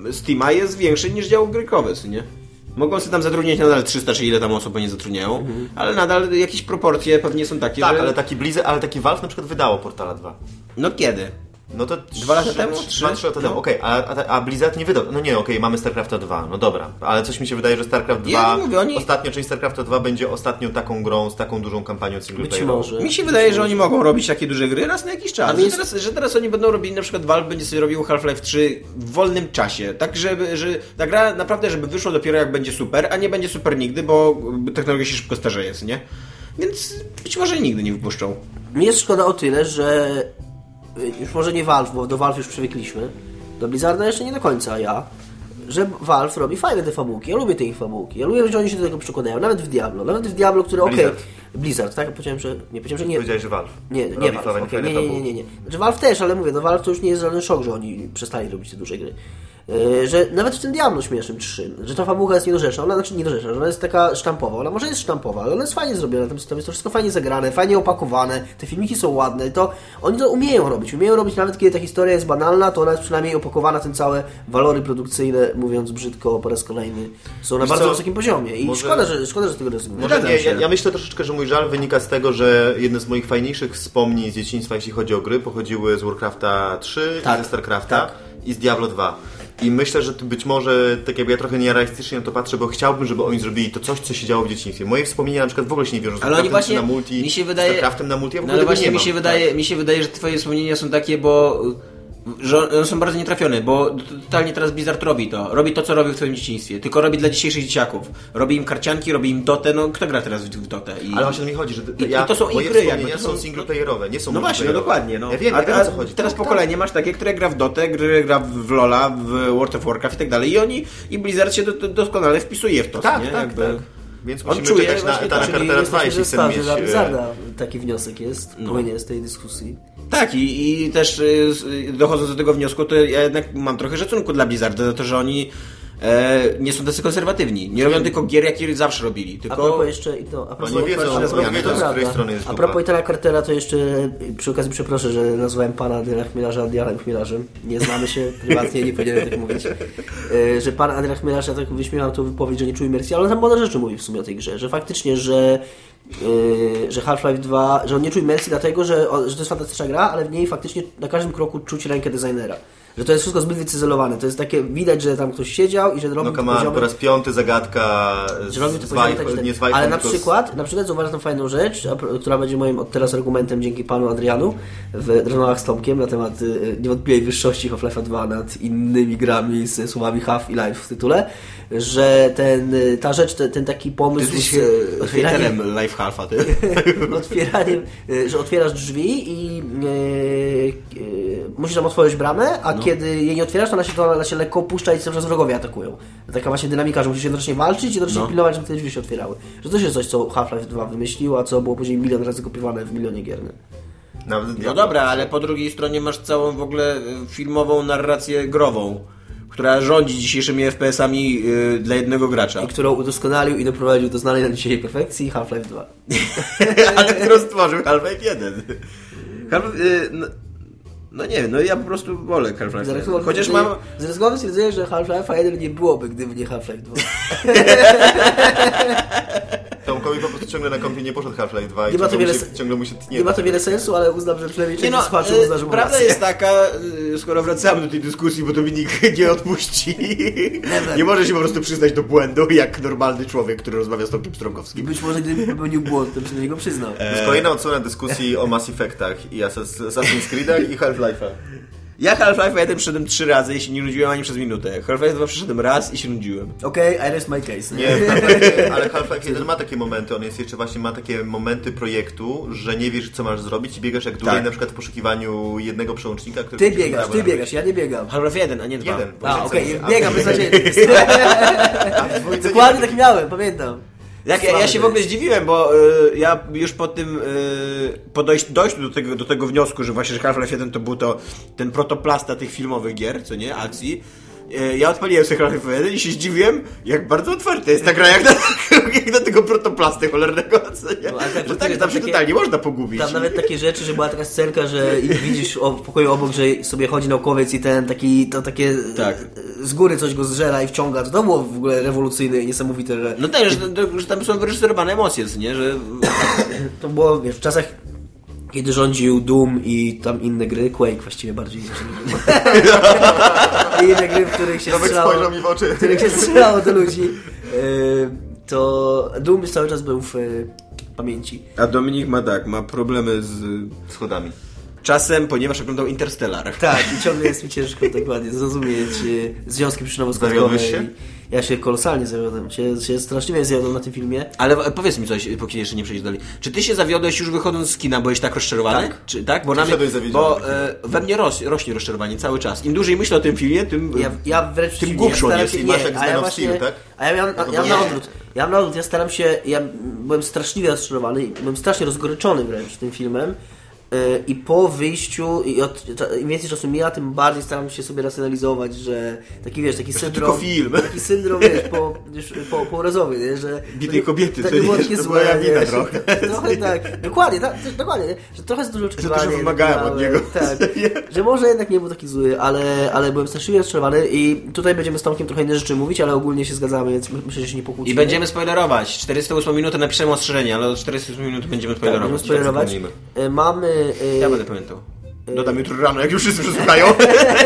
y, Steama jest większy niż dział co nie? Mogą sobie tam zatrudniać nadal 300 czy ile tam osób oni zatrudniają, ale nadal jakieś proporcje pewnie są takie, Tak, że... ale taki Blizzard, ale taki Valve na przykład wydało Portala 2. No kiedy? No to Dwa lata temu? Trzy, Trzy? dwa, trzy lata No. temu, okej, a, a, a Blizzard nie wydał. No nie, okej, mamy StarCrafta 2, no dobra, ale coś mi się wydaje, że StarCraft 2, Ja mówię, oni- ostatnia część StarCrafta 2 będzie ostatnią taką grą z taką dużą kampanią Być singleplayerową. może. Mi się wydaje, że oni mogą robić takie duże gry raz na jakiś czas. Ale Że jest- teraz, że teraz oni będą robili, na przykład Valve będzie sobie robił Half-Life 3 w wolnym czasie. Tak, żeby, że ta gra naprawdę, żeby wyszło dopiero jak będzie super, a nie będzie super nigdy, bo technologia się szybko starzeje, nie? Więc być może nigdy nie wypuszczą. Jest szkoda o tyle, że już może nie Valve, bo do Valve już przywykliśmy, do Blizzarda jeszcze nie do końca ja, że Valve robi fajne te fabułki. Ja lubię te ich fabułki. Ja lubię, że oni się do tego przykładają. Nawet w Diablo. Nawet w Diablo, które okej... Blizzard. Blizzard, tak? Powiedziałem, że... Nie, powiedziałem, że nie... Powiedziałeś, że Valve. Nie, nie, Valve, fajne nie, nie, nie, nie, nie. Znaczy Valve też, ale mówię, no Valve to już nie jest żaden szok, że oni przestali robić te duże gry. E, że nawet w tym Diablo śmiesznym 3, że ta fabuła jest niedorzeczna, ona znaczy niedorzeczna, że ona jest taka sztampowa, ona może jest sztampowa, ale ona jest fajnie zrobiona, tam jest to wszystko fajnie zagrane, fajnie opakowane, te filmiki są ładne, to oni to umieją robić, umieją robić nawet kiedy ta historia jest banalna, to ona jest przynajmniej opakowana, tym całe walory produkcyjne, mówiąc brzydko po raz kolejny, są na Wiesz bardzo co, wysokim poziomie i może- szkoda, że, szkoda, że tego rezygnujesz. Może nie, ja, ja myślę troszeczkę, że mój żal wynika z tego, że jedne z moich fajniejszych wspomnień z dzieciństwa, jeśli chodzi o gry, pochodziły z Warcrafta 3 Tak, i ze StarCrafta tak. i z Diablo 2. I myślę, że być może, tak jakby ja trochę nierealistycznie na to patrzę, bo chciałbym, żeby oni zrobili to coś, co się działo w dzieciństwie. Moje wspomnienia na przykład w ogóle się nie wiążą z Ale oni właśnie, na multi, mi się wydaje, z StarCraftem na multi, ja w no ogóle ale tego właśnie nie mi mam. się, wydaje, mi się wydaje, że twoje wspomnienia są takie, bo że są bardzo nietrafione, bo totalnie teraz Blizzard robi to. Robi to, co robił w twoim dzieciństwie. Tylko robi dla dzisiejszych dzieciaków. Robi im karcianki, robi im dotę, no kto gra teraz w, dotę? I... Ale właśnie o to mi chodzi, że I- ja, i to są moje i gry, jakby, to są singleplayerowe, nie są No właśnie, no dokładnie. No. Ja wiem, a, co chodzi. teraz No, pokolenie masz takie, które gra w Dotę, które gra w LoLa, w World of Warcraft i tak dalej. I oni, i Blizzard się do, do, doskonale wpisuje w to, Tak, nie? tak, Jakby... tak. Więc On musimy czuje czekać na to, Cartera 2, jeśli chcemy mieć... dla e, Blizzarda taki wniosek jest, płynie z tej dyskusji. Tak, i, i też s- y, dochodząc do tego wniosku, to ja jednak mam trochę szacunku dla Blizzarda za to, że oni e, nie są tacy konserwatywni. Nie robią tylko gier, jakie zawsze robili. A Tylko... propos jeszcze i to, a propos, nie wiedzą, a propos, oni wiedzą, to z której prawda. strony jest A propos Itana Cartera, to jeszcze przy okazji przeproszę, że nazwałem pana Adriana Chmielarza Adrianem Chmielarzem. Nie znamy się [laughs] prywatnie, nie powinienem tak mówić. E, Że pan Adrian Chmielarz, ja tak wyśmiewam tą wypowiedź, że nie czuje imersji, ale on tam mądre rzeczy mówi w sumie o tej grze, że faktycznie, że e, że Half-Life 2, że on nie czuje imersji dlatego, że, że to jest fantastyczna gra, ale w niej faktycznie na każdym kroku czuć rękę designera. Że to jest wszystko zbyt wycyzelowane. To jest takie, widać, że tam ktoś siedział i że robił No come poziomy- po raz piąty zagadka z, że robił to poziomy Vibe, tak, nie z tak. Ale na tylko z- przykład, na przykład zauważam tą fajną rzecz, która będzie moim od teraz argumentem dzięki panu Adrianu w rozmowach z Tomkiem na temat y, niewątpliwej wyższości Half-Life 2 nad innymi grami z słowami Half i Life w tytule, że ten, ta rzecz, ten, ten taki Ty pomysł jesteś z y, otwieraniem, hejterem Life Halfa, ty? [laughs] otwieraniem, y, że otwierasz drzwi i y, y, musisz tam otworzyć bramę, a kiedy jej nie otwierasz, to ona się, to ona się lekko opuszcza i cały czas wrogowie atakują. Taka właśnie dynamika, że musisz jednocześnie walczyć i jednocześnie No. pilnować, żeby te drzwi się otwierały. Że to jest coś, co Half-Life 2 wymyślił, a co było później milion razy kopiowane w milionie gier. Nawet No dobra, ale po drugiej stronie masz całą w ogóle filmową narrację grową, która rządzi dzisiejszymi FPS-ami y, dla jednego gracza. I którą udoskonalił i doprowadził do znanej na dzisiaj perfekcji Half-Life 2. [laughs] ale którą stworzył Half-Life 1. Half, y, no, no nie wiem, no ja po prostu wolę Half-Life 1. Zarysował- Chociaż mam... Z ryzykownym stwierdzeniem, że Half-Life 1 nie byłoby, gdyby nie Half-Life 2. [laughs] Tomkowi po prostu ciągle na kompie nie poszedł Half-Life 2 i Nie ma to ciągle, wiele się, ciągle mu się tnie. Nie ma to wiele sensu, ale uznam, że przynajmniej Nie część no, słuchaczy y, uzna, że prawda rację. jest taka, y, skoro wracamy do tej dyskusji, bo Dominik [laughs] nie odpuści. nie może się po prostu przyznać do błędu, jak normalny człowiek, który rozmawia z Tomkiem Strągowskim. Być może gdyby popełnił błąd, to by się do niego przyznał. To jest kolejna odsłona dyskusji o Mass Effectach i Assas- Assassin's Creedach i Half-Life'a. Ja Half-Life 1 przyszedłem trzy razy i się nie nudziłem ani przez minutę. Half-Life 2 przyszedłem raz i się nudziłem. Okej, I rest my case. Nie, Half-Life, [laughs] ale Half-Life 1 ma takie momenty, on jest jeszcze właśnie ma takie momenty projektu, że nie wiesz co masz zrobić i biegasz jak dłużej Tak. na przykład w poszukiwaniu jednego przełącznika, który Ty biegasz, ty biegasz, ja nie biegam. Half-Life 1, a nie 2. Jeden. A, okej, się- biegam w [laughs] nie Dokładnie tak miałem, pamiętam. Jak, ja, ja się w ogóle zdziwiłem, bo y, ja już po tym, y, po do, tego, do tego wniosku, że właśnie że Half-Life 1 to był to ten protoplasta tych filmowych gier, co nie, akcji. Y, Ja odpaliłem sobie Half-Life 1 i się zdziwiłem, jak bardzo otwarta jest ta gra, jak na, [laughs] jak na tego protoplasty cholernego, co nie? No, tak, że tak, tam tam się takie- totalnie można pogubić. Tam nawet takie rzeczy, że była taka scenka, że [laughs] widzisz o, w pokoju obok, że sobie chodzi naukowiec i ten taki, to takie Tak. e, z góry coś go zżera i wciąga. To było w ogóle rewolucyjne i niesamowite, że No tak, że, że tam są wyreżyserowane emocje, nie, że... [coughs] to było wiesz, w czasach kiedy rządził Doom i tam inne gry, Quake właściwie bardziej niż [laughs] I inne gry, w których się strzelało, spojrzał mi w oczy. w których się strzelało do ludzi, e, to Doom cały czas był w e, pamięci. A Dominik ma tak, ma problemy z Schodami. czasem, ponieważ oglądał Interstellar. Tak, i ciągle jest mi ciężko dokładnie zrozumieć e, związki przyczynowo-skutkowe. Zawiodłeś się? i Ja się kolosalnie zawiodłem. Się, się straszliwie zjadłem na tym filmie. Ale powiedz mi coś, póki jeszcze nie przejdziesz dalej. Czy ty się zawiodłeś już wychodząc z kina, byłeś tak rozczarowany? Tak. Czy, tak? Bo, na mnie, bo e, we mnie ros, rośnie rozczarowanie cały czas. Im dłużej myślę o tym filmie, tym... Ja, ja wręcz Tym przeciwnie, głupszy on staram jest się- i masz nie, jak a z ja właśnie, Steel, tak? A ja miałem, ja nie. mam na odwrót. Ja mam na odwrót, ja staram się, ja byłem straszliwie rozczarowany, byłem strasznie rozgoryczony wręcz tym filmem, i po wyjściu, i od, to- im więcej czasu mija, tym bardziej staram się sobie racjonalizować, że taki wiesz, taki syndrom. tylko film. Taki syndrom wiesz, po, wiesz, po, pourazowy, nie? że. Biednej kobiety, tak, to nie było takie to złe, była wina wiesz, trochę. [laughs] Trochę tak. Dokładnie, tak, to- dokładnie, nie? że trochę za dużo oczekiwania. dużo wymagałem od niego. Tak, [laughs] że może jednak nie był taki zły, ale, ale byłem straszliwie rozczarowany i tutaj będziemy z Tomkiem trochę inne rzeczy mówić, ale ogólnie się zgadzamy, więc my- myślę, że się nie pokłócimy. I będziemy spoilerować. 408 minut napiszemy ostrzeżenie, ale od 408 minut będziemy tak, będziemy spoilerować. spoilerować. Przypomnijmy. Y, Mamy... y, Ja będę pamiętał. Dodam jutro rano, jak już wszyscy przesłuchają.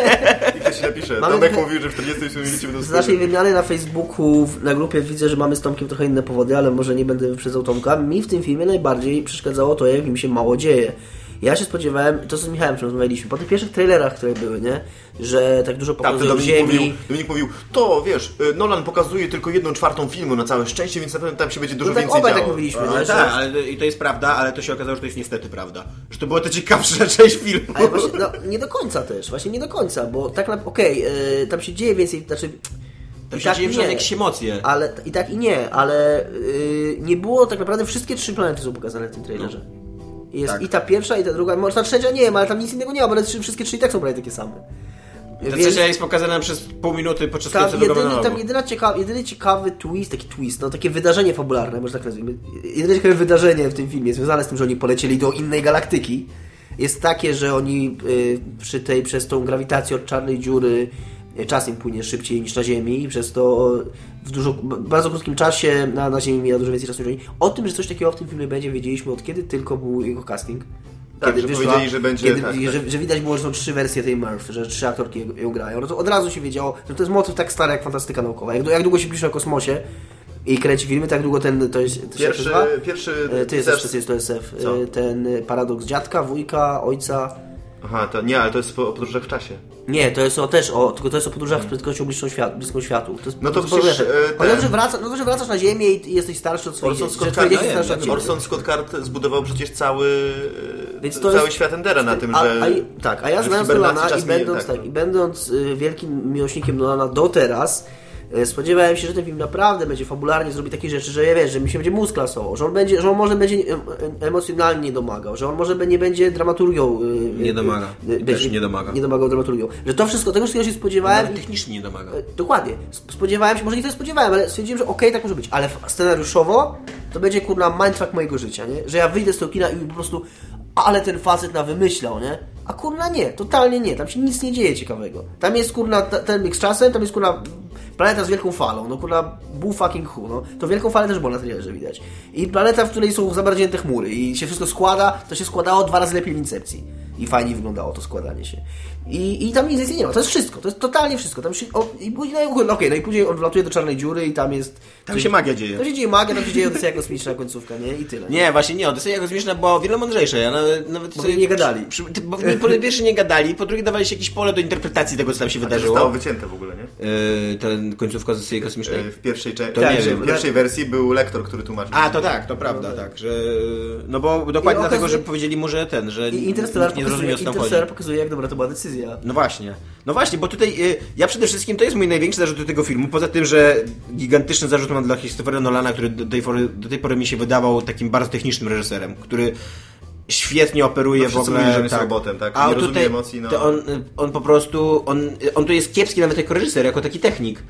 [laughs] I ktoś się napisze. Mamy Tomek mówił, że w 48 minucie będą Z naszej wymiany na Facebooku, na grupie widzę, że mamy z Tomkiem trochę inne powody, ale może nie będę wyprzedzał Tomka. Mi w tym filmie najbardziej przeszkadzało to, jak im się mało dzieje. Ja się spodziewałem, to co z Michałem rozmawialiśmy, po tych pierwszych trailerach, które były, nie? Że tak dużo Tak, to pokazują Dominik ziemi. mówił, Dominik mówił, to wiesz, y, Nolan pokazuje tylko jedną czwartą filmu na całe szczęście, więc na pewno tam się będzie dużo No tak więcej obaj działo. tak mówiliśmy, Ale nie? Że- tak, ale i to jest prawda, ale to się okazało, że to jest niestety prawda. Że to była ta ciekawsza [laughs] część filmu. Ale właśnie, no, nie do końca też, właśnie nie do końca, bo tak na, okej, y, tam się dzieje więcej, znaczy... Tam i się dzieje i w nie. jakieś emocje. Ale i tak i nie, ale y, nie było tak naprawdę wszystkie trzy planety są pokazane w tym trailerze. Jest Tak. i ta pierwsza, i ta druga, może ta trzecia nie wiem, ale tam nic innego nie ma, bo wszystkie trzy i tak są prawie takie same. Ta Więc trzecia jest pokazana przez pół minuty podczas tam, jedyny, monologu. tam jedyna ciekawa, jedyny ciekawy twist, taki twist, no takie wydarzenie fabularne, może tak nazwijmy. Jedyne ciekawe wydarzenie w tym filmie związane z tym, że oni polecieli do innej galaktyki jest takie, że oni y, przy tej, przez tą grawitację od czarnej dziury y, czas im płynie szybciej niż na Ziemi i przez to w dużo, bardzo krótkim czasie na, na Ziemi mija dużo więcej czasu niż oni. O tym, że coś takiego w tym filmie będzie, wiedzieliśmy od kiedy tylko był jego casting. Tak, że powiedzieli, że będzie- Kiedy, tak, że, że widać było, że są trzy wersje tej Murph, że trzy aktorki ją, ją grają. No to od razu się wiedziało, że to jest motyw tak stary jak fantastyka naukowa. Jak, jak długo się pisze o kosmosie i kręci filmy, tak długo ten, to jest, to się Pierwszy, nazywa? pierwszy... E, to jest to SF. E, Ten paradoks dziadka, wujka, ojca. Aha, to nie, ale to jest o podróżach w czasie. Nie, to jest o, też o, tylko to jest o podróżach z prędkością bliską, świat, bliską światu. To jest, No to jest przecież, e, Chodzi o to, ten- że, wraca, no to, że wracasz na Ziemię i jesteś starszy od swoich Orson. Scott Card, ciebie. Orson Scott Card zbudował przecież cały, Więc e, to cały jest- świat Endera na tym, a, że... a, Tak, a ja znając Nolana i będąc, tak, tak, i będąc y, wielkim miłośnikiem Nolana do teraz, spodziewałem się, że ten film naprawdę będzie fabularnie zrobi takie rzeczy, że ja wiesz, że mi się będzie mózg klasował, że on będzie, że on może będzie em- em- emocjonalnie domagał, że on może nie będzie dramaturgią. y, Nie y, domaga. Też nie domaga. Nie domagał dramaturgią. Że to wszystko, tego wszystkiego się spodziewałem. I- technicznie nie domaga. E, Dokładnie. Sp- Spodziewałem się, może nie to spodziewałem, ale stwierdziłem, że okej, tak może być. Ale scenariuszowo to będzie kurna mindfuck mojego życia, nie? Że ja wyjdę z tego kina i po prostu ale ten facet na wymyślał, nie? A kurna nie, totalnie nie. Tam się nic nie dzieje ciekawego. Tam jest kurna ten mix czasem, tam jest kurna planeta z wielką falą, no kurna bu fucking hu, no. To wielką falę też było na trailerze widać. I planeta, w której są zabardzięte chmury i się wszystko składa, to się składało dwa razy lepiej w Incepcji. I fajnie wyglądało to składanie się. I, i tam nic więcej nie ma. To jest wszystko. To jest totalnie wszystko. Tam się, o, I no, okej, no i później on wlatuje do czarnej dziury i tam jest... Tam się magia dzieje. Tam się dzieje magia, tam się dzieje Odyseja Kosmiczna końcówka, nie? I tyle. Nie, właśnie nie, Odyseja Kosmiczna była o wiele mądrzejsza. Ja nawet, nawet Bo nie gadali. Przy, przy, bo po pierwsze nie gadali, po drugie dawali się jakieś pole do interpretacji tego, co tam się To wydarzyło. zostało wycięte w ogóle, nie? Yy, ten końcówka Odyseji Kosmicznej. E, W pierwszej, To tak, nie wiem. w pierwszej wersji był lektor, który tłumaczył. A, to tak, to prawda, tak, że... No bo dokładnie I dlatego, okazuje- że powiedzieli mu, że ten, że I Interstellar nie pokazuje, zrozumiał, co tam. Interstellar pokazuje, jak dobra to była decyzja. No właśnie. No właśnie, bo tutaj y, ja przede wszystkim to jest mój największy zarzut do tego filmu. Poza tym, że gigantyczny zarzut mam dla Christophera Nolana, który do tej, pory, do tej pory mi się wydawał takim bardzo technicznym reżyserem, który świetnie operuje No w ogóle. mówili, że jest robotem, tak? Nie rozumie emocji, no. to on, on po prostu, on, on tu jest kiepski nawet jako reżyser, jako taki technik.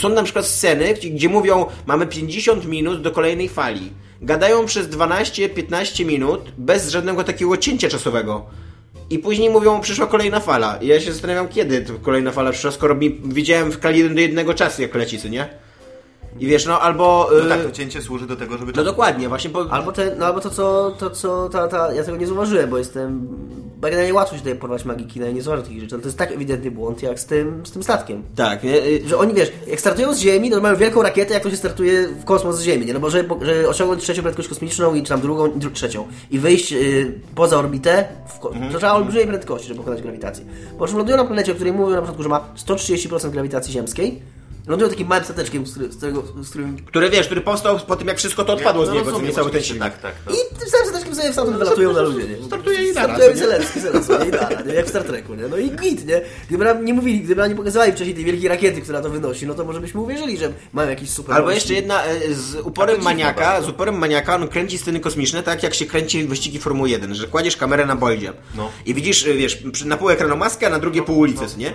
Są na przykład sceny, gdzie, gdzie mówią, mamy 50 minut do kolejnej fali. Gadają przez 12-15 minut bez żadnego takiego cięcia czasowego. I później mówią, przyszła kolejna fala. I ja się zastanawiam, kiedy kolejna fala przyszła, skoro mi, widziałem w skali 1 do jednego czasu, jak leci, co nie? I wiesz, no albo... No y, tak, to cięcie służy do tego, żeby... no dokładnie, właśnie, bo... Albo, te, no, albo to, co, to, co ta, ta, ja tego nie zauważyłem, bo jestem... Bo generalnie łatwo się tutaj porwać magiki, no i nie zauważyć takich rzeczy, ale to jest tak ewidentny błąd, jak z tym, z tym statkiem. Tak, nie? Y, Że oni, wiesz, jak startują z Ziemi, to mają wielką rakietę, jak to się startuje w kosmos z Ziemi, nie? No bo żeby, żeby osiągnąć trzecią prędkość kosmiczną i czy tam drugą, dru, trzecią i wyjść y, poza orbitę, w ko- to trzeba olbrzymiej prędkości, żeby pokonać grawitację. Po czym lądują na planecie, o której mówią na początku, że ma 130% grawitacji ziemskiej, Lądują takim małym stateczkiem, z, który, z, którego, z którym... Który wiesz, który powstał po tym jak wszystko to odpadło z No, niego, co rozumiem, nie cały ten silnik. Tak, tak. No. I tym samym stateczkiem sobie stamtąd wylatują na ludzie, nie? Startuje i i nie? Zelenski? I nie? Jak w Star Treku, nie? No i git, nie? Gdyby nam nie mówili, gdyby nam nie pokazywali wcześniej tej wielkiej rakiety, która to wynosi, no to może byśmy uwierzyli, że mają jakiś super... Albo jeszcze jedna, e, z uporem maniaka, z uporem maniaka on kręci sceny kosmiczne tak jak się kręci wyścigi Formuły 1, że kładziesz kamerę na boldzie No. i widzisz, e, wiesz, na pół ekranu maskę, a na drugie pół ulicy, co nie?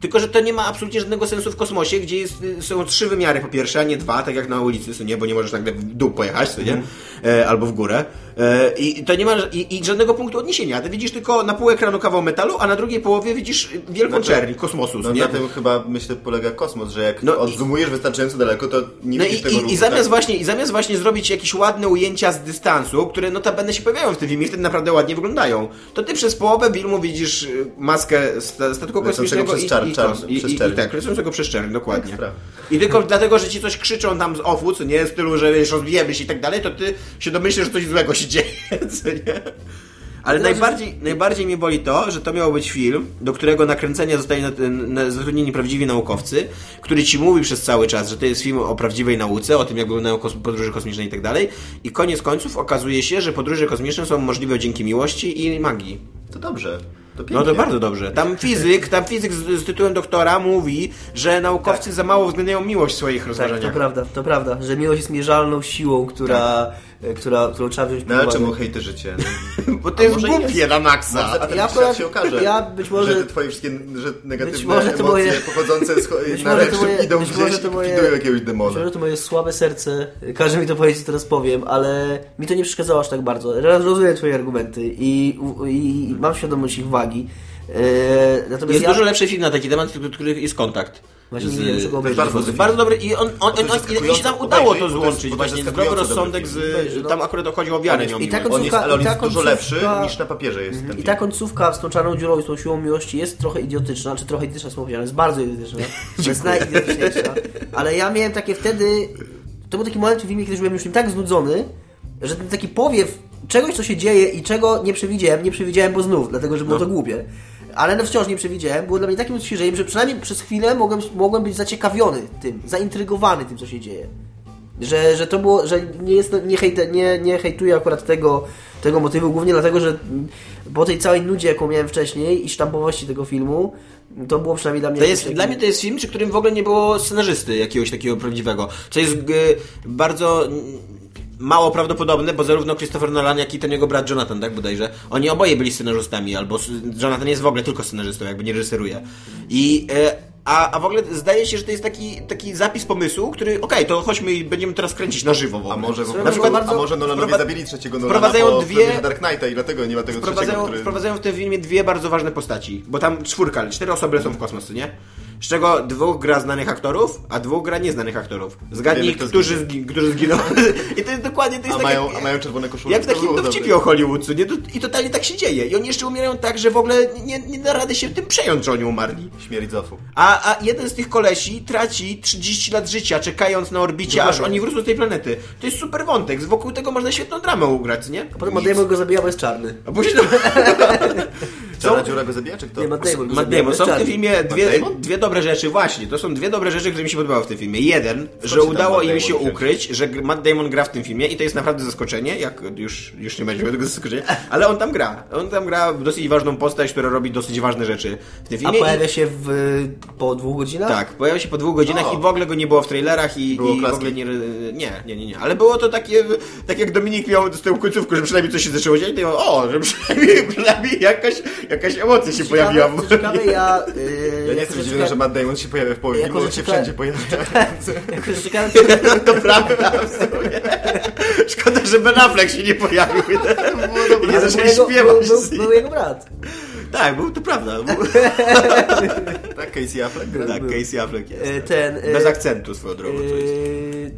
Tylko, że to nie ma absolutnie żadnego sensu w kosmosie, gdzie jest, y, są trzy wymiary po pierwsze, a nie dwa, tak jak na ulicy, co nie? Bo nie możesz nagle w dół pojechać, co nie? E, albo w górę. E, I to nie ma i, i żadnego punktu odniesienia. Ty widzisz tylko na pół ekranu kawał metalu, a na drugiej połowie widzisz wielką Znaczy- czerń kosmosu, No nie? na tym chyba, myślę, polega kosmos, że jak No i- odzoomujesz wystarczająco daleko, to nie No widzisz i, tego i, ruchu. i, zamiast tak? właśnie, I zamiast właśnie zrobić jakieś ładne ujęcia z dystansu, które notabene się pojawiają w tym filmie i wtedy naprawdę ładnie wyglądają, to ty przez połowę filmu widzisz y, maskę sta- statku kosmicznego przez i, czar- i, czar- kos- i, przez i, i tak, lecącego przez czerń, dokładnie. Tak, I tylko dlatego, że ci coś krzyczą tam z ofu, co nie, w stylu, że wiesz, rozbijemy się i tak dalej, to ty się domyślisz, że coś złego się dzieje, [laughs] co nie? Ale najbardziej, najbardziej mnie boli to, że to miał być film, do którego nakręcenia zostali na- na- zatrudnieni prawdziwi naukowcy, który ci mówi przez cały czas, że to jest film o prawdziwej nauce, o tym, jak wyglądają kos- podróże kosmiczne i tak dalej. I koniec końców okazuje się, że podróże kosmiczne są możliwe dzięki miłości i magii. To dobrze. To No to bardzo dobrze. Tam fizyk, tam fizyk z, z tytułem doktora mówi, że naukowcy za mało uwzględniają miłość w swoich Tak, rozważaniach. to prawda, to prawda, że miłość jest mierzalną siłą, która, e, która, którą trzeba wziąć pod No ale uwagę. czemu hejty życie? [laughs] Bo to jest może głupie na maksa. A ten Ja akurat- się okaże, ja być może- że te twoje wszystkie że negatywne być może to emocje moje- pochodzące z być na może to lepszym moje- idą być gdzieś może to i moje- jakiegoś Być demona. może to moje słabe serce każe mi to powiedzieć, teraz powiem, ale mi to nie przeszkadzało aż tak bardzo. Raz rozumiem twoje argumenty i, i, i mam świadomość ich wagi. E, natomiast Jest ja... dużo lepszy film na taki temat, który który jest kontakt. Właśnie nie wiem, czego obejrzeć. bardzo, bardzo dobry i on, on, on, on, i się nam udało to złączyć właśnie zdrowy rozsądek z... Tam akurat chodzi o wiarę I ta końcówka- ale on jest dużo lepszy niż na papierze jest ten I ta końcówka z tą czarną dziurą i z tą siłą miłości jest trochę idiotyczna, czy trochę idiotyczna słowo jest bardzo idiotyczna. [laughs] Jest najidiotyczniejsza. Ale ja miałem takie wtedy, to był taki moment w filmie, kiedy już byłem już tak znudzony, że ten taki powiew czegoś, co się dzieje i czego nie przewidziałem, nie przewidziałem, bo znów, dlatego, że było to głupie. Ale no wciąż nie przewidziałem, było dla mnie takim odświeżeniem, że przynajmniej przez chwilę mogłem, mogłem być zaciekawiony tym, zaintrygowany tym, co się dzieje. Że, że to było, że nie, jest, nie, hejte, nie, nie hejtuję akurat tego, tego motywu, głównie dlatego, że po tej całej nudzie, jaką miałem wcześniej i sztampowości tego filmu, to było przynajmniej dla mnie... To jest, taki- dla mnie to jest film, przy którym w ogóle nie było scenarzysty jakiegoś takiego prawdziwego. Co jest e, bardzo mało prawdopodobne, bo zarówno Christopher Nolan, jak i ten jego brat Jonathan, tak bodajże, oni oboje byli scenarzystami, albo Jonathan jest w ogóle tylko scenarzystą, jakby nie reżyseruje. I e, a, a w ogóle zdaje się, że to jest taki, taki zapis pomysłu, który, okej, to chodźmy i będziemy teraz kręcić na żywo w ogóle. A może, po Na prostu, przykład a może Nolanowi wprowa- zabili trzeciego Nolana wprowadzają po dwie- Dark Knighta i dlatego nie ma tego trzeciego, wprowadzają, który... wprowadzają w tym filmie dwie bardzo ważne postaci, bo tam czwórka, ale cztery osoby lecą w kosmos, nie? Z czego dwóch gra znanych aktorów, a dwóch gra nieznanych aktorów. Zgadnij, Wiemy, którzy, zgi, którzy zginęli. [laughs] I to jest dokładnie, to jest A takie, mają, a mają czerwone koszulki. jak w takim było dowcipie o Hollywood, co nie? I totalnie tak się dzieje. I oni jeszcze umierają tak, że w ogóle nie, nie da rady się tym przejąć, że oni umarli. Śmierć Zofu. A, a jeden z tych kolesi traci 30 lat życia, czekając na orbicie, aż oni wrócą z tej planety. To jest super wątek. Wokół tego można świetną dramę ugrać, nie? Potem Matt Damon go zabija, bo jest czarny. A później [laughs] Czarna dziura go zabija, czy kto? Nie, go zabija, jest Są w tym filmie dwie, dwie dobre rzeczy, właśnie. To są dwie dobre rzeczy, które mi się podobały w tym filmie. Jeden, że udało im się ukryć, że Matt Damon gra w tym filmie i to jest naprawdę zaskoczenie, jak już, już nie będzie tego zaskoczenia, ale on tam gra. On tam gra w dosyć ważną postać, która robi dosyć ważne rzeczy w tym A filmie. pojawia I, się w, po dwóch godzinach? tak, pojawia się po dwóch godzinach O. i w ogóle go nie było w trailerach i, Było i w ogóle nie, nie, nie, nie, nie. Ale było to takie, tak jak Dominik miał z tą końcówką, że przynajmniej coś się zaczęło dziać, to ja, o, że przynajmniej, przynajmniej jakaś, jakaś emocja się pojawiła. Ciekawe, ciekawe ja... Yy, Ja nie jako, jestem Matt Damon się pojawia w połowie filmu, że on się wszędzie pojawia. [laughs] jako, że czekałem... [laughs] To prawda, w sumie. Szkoda, że Ben Affleck się nie pojawił. [laughs] I nie zaczął śpiewać. Był, był, był jego brat. Tak, był, to prawda. Tak, Casey Affleck tak, Casey Affleck jest. Yy, ten... Bez akcentu swoją drogą. co jest.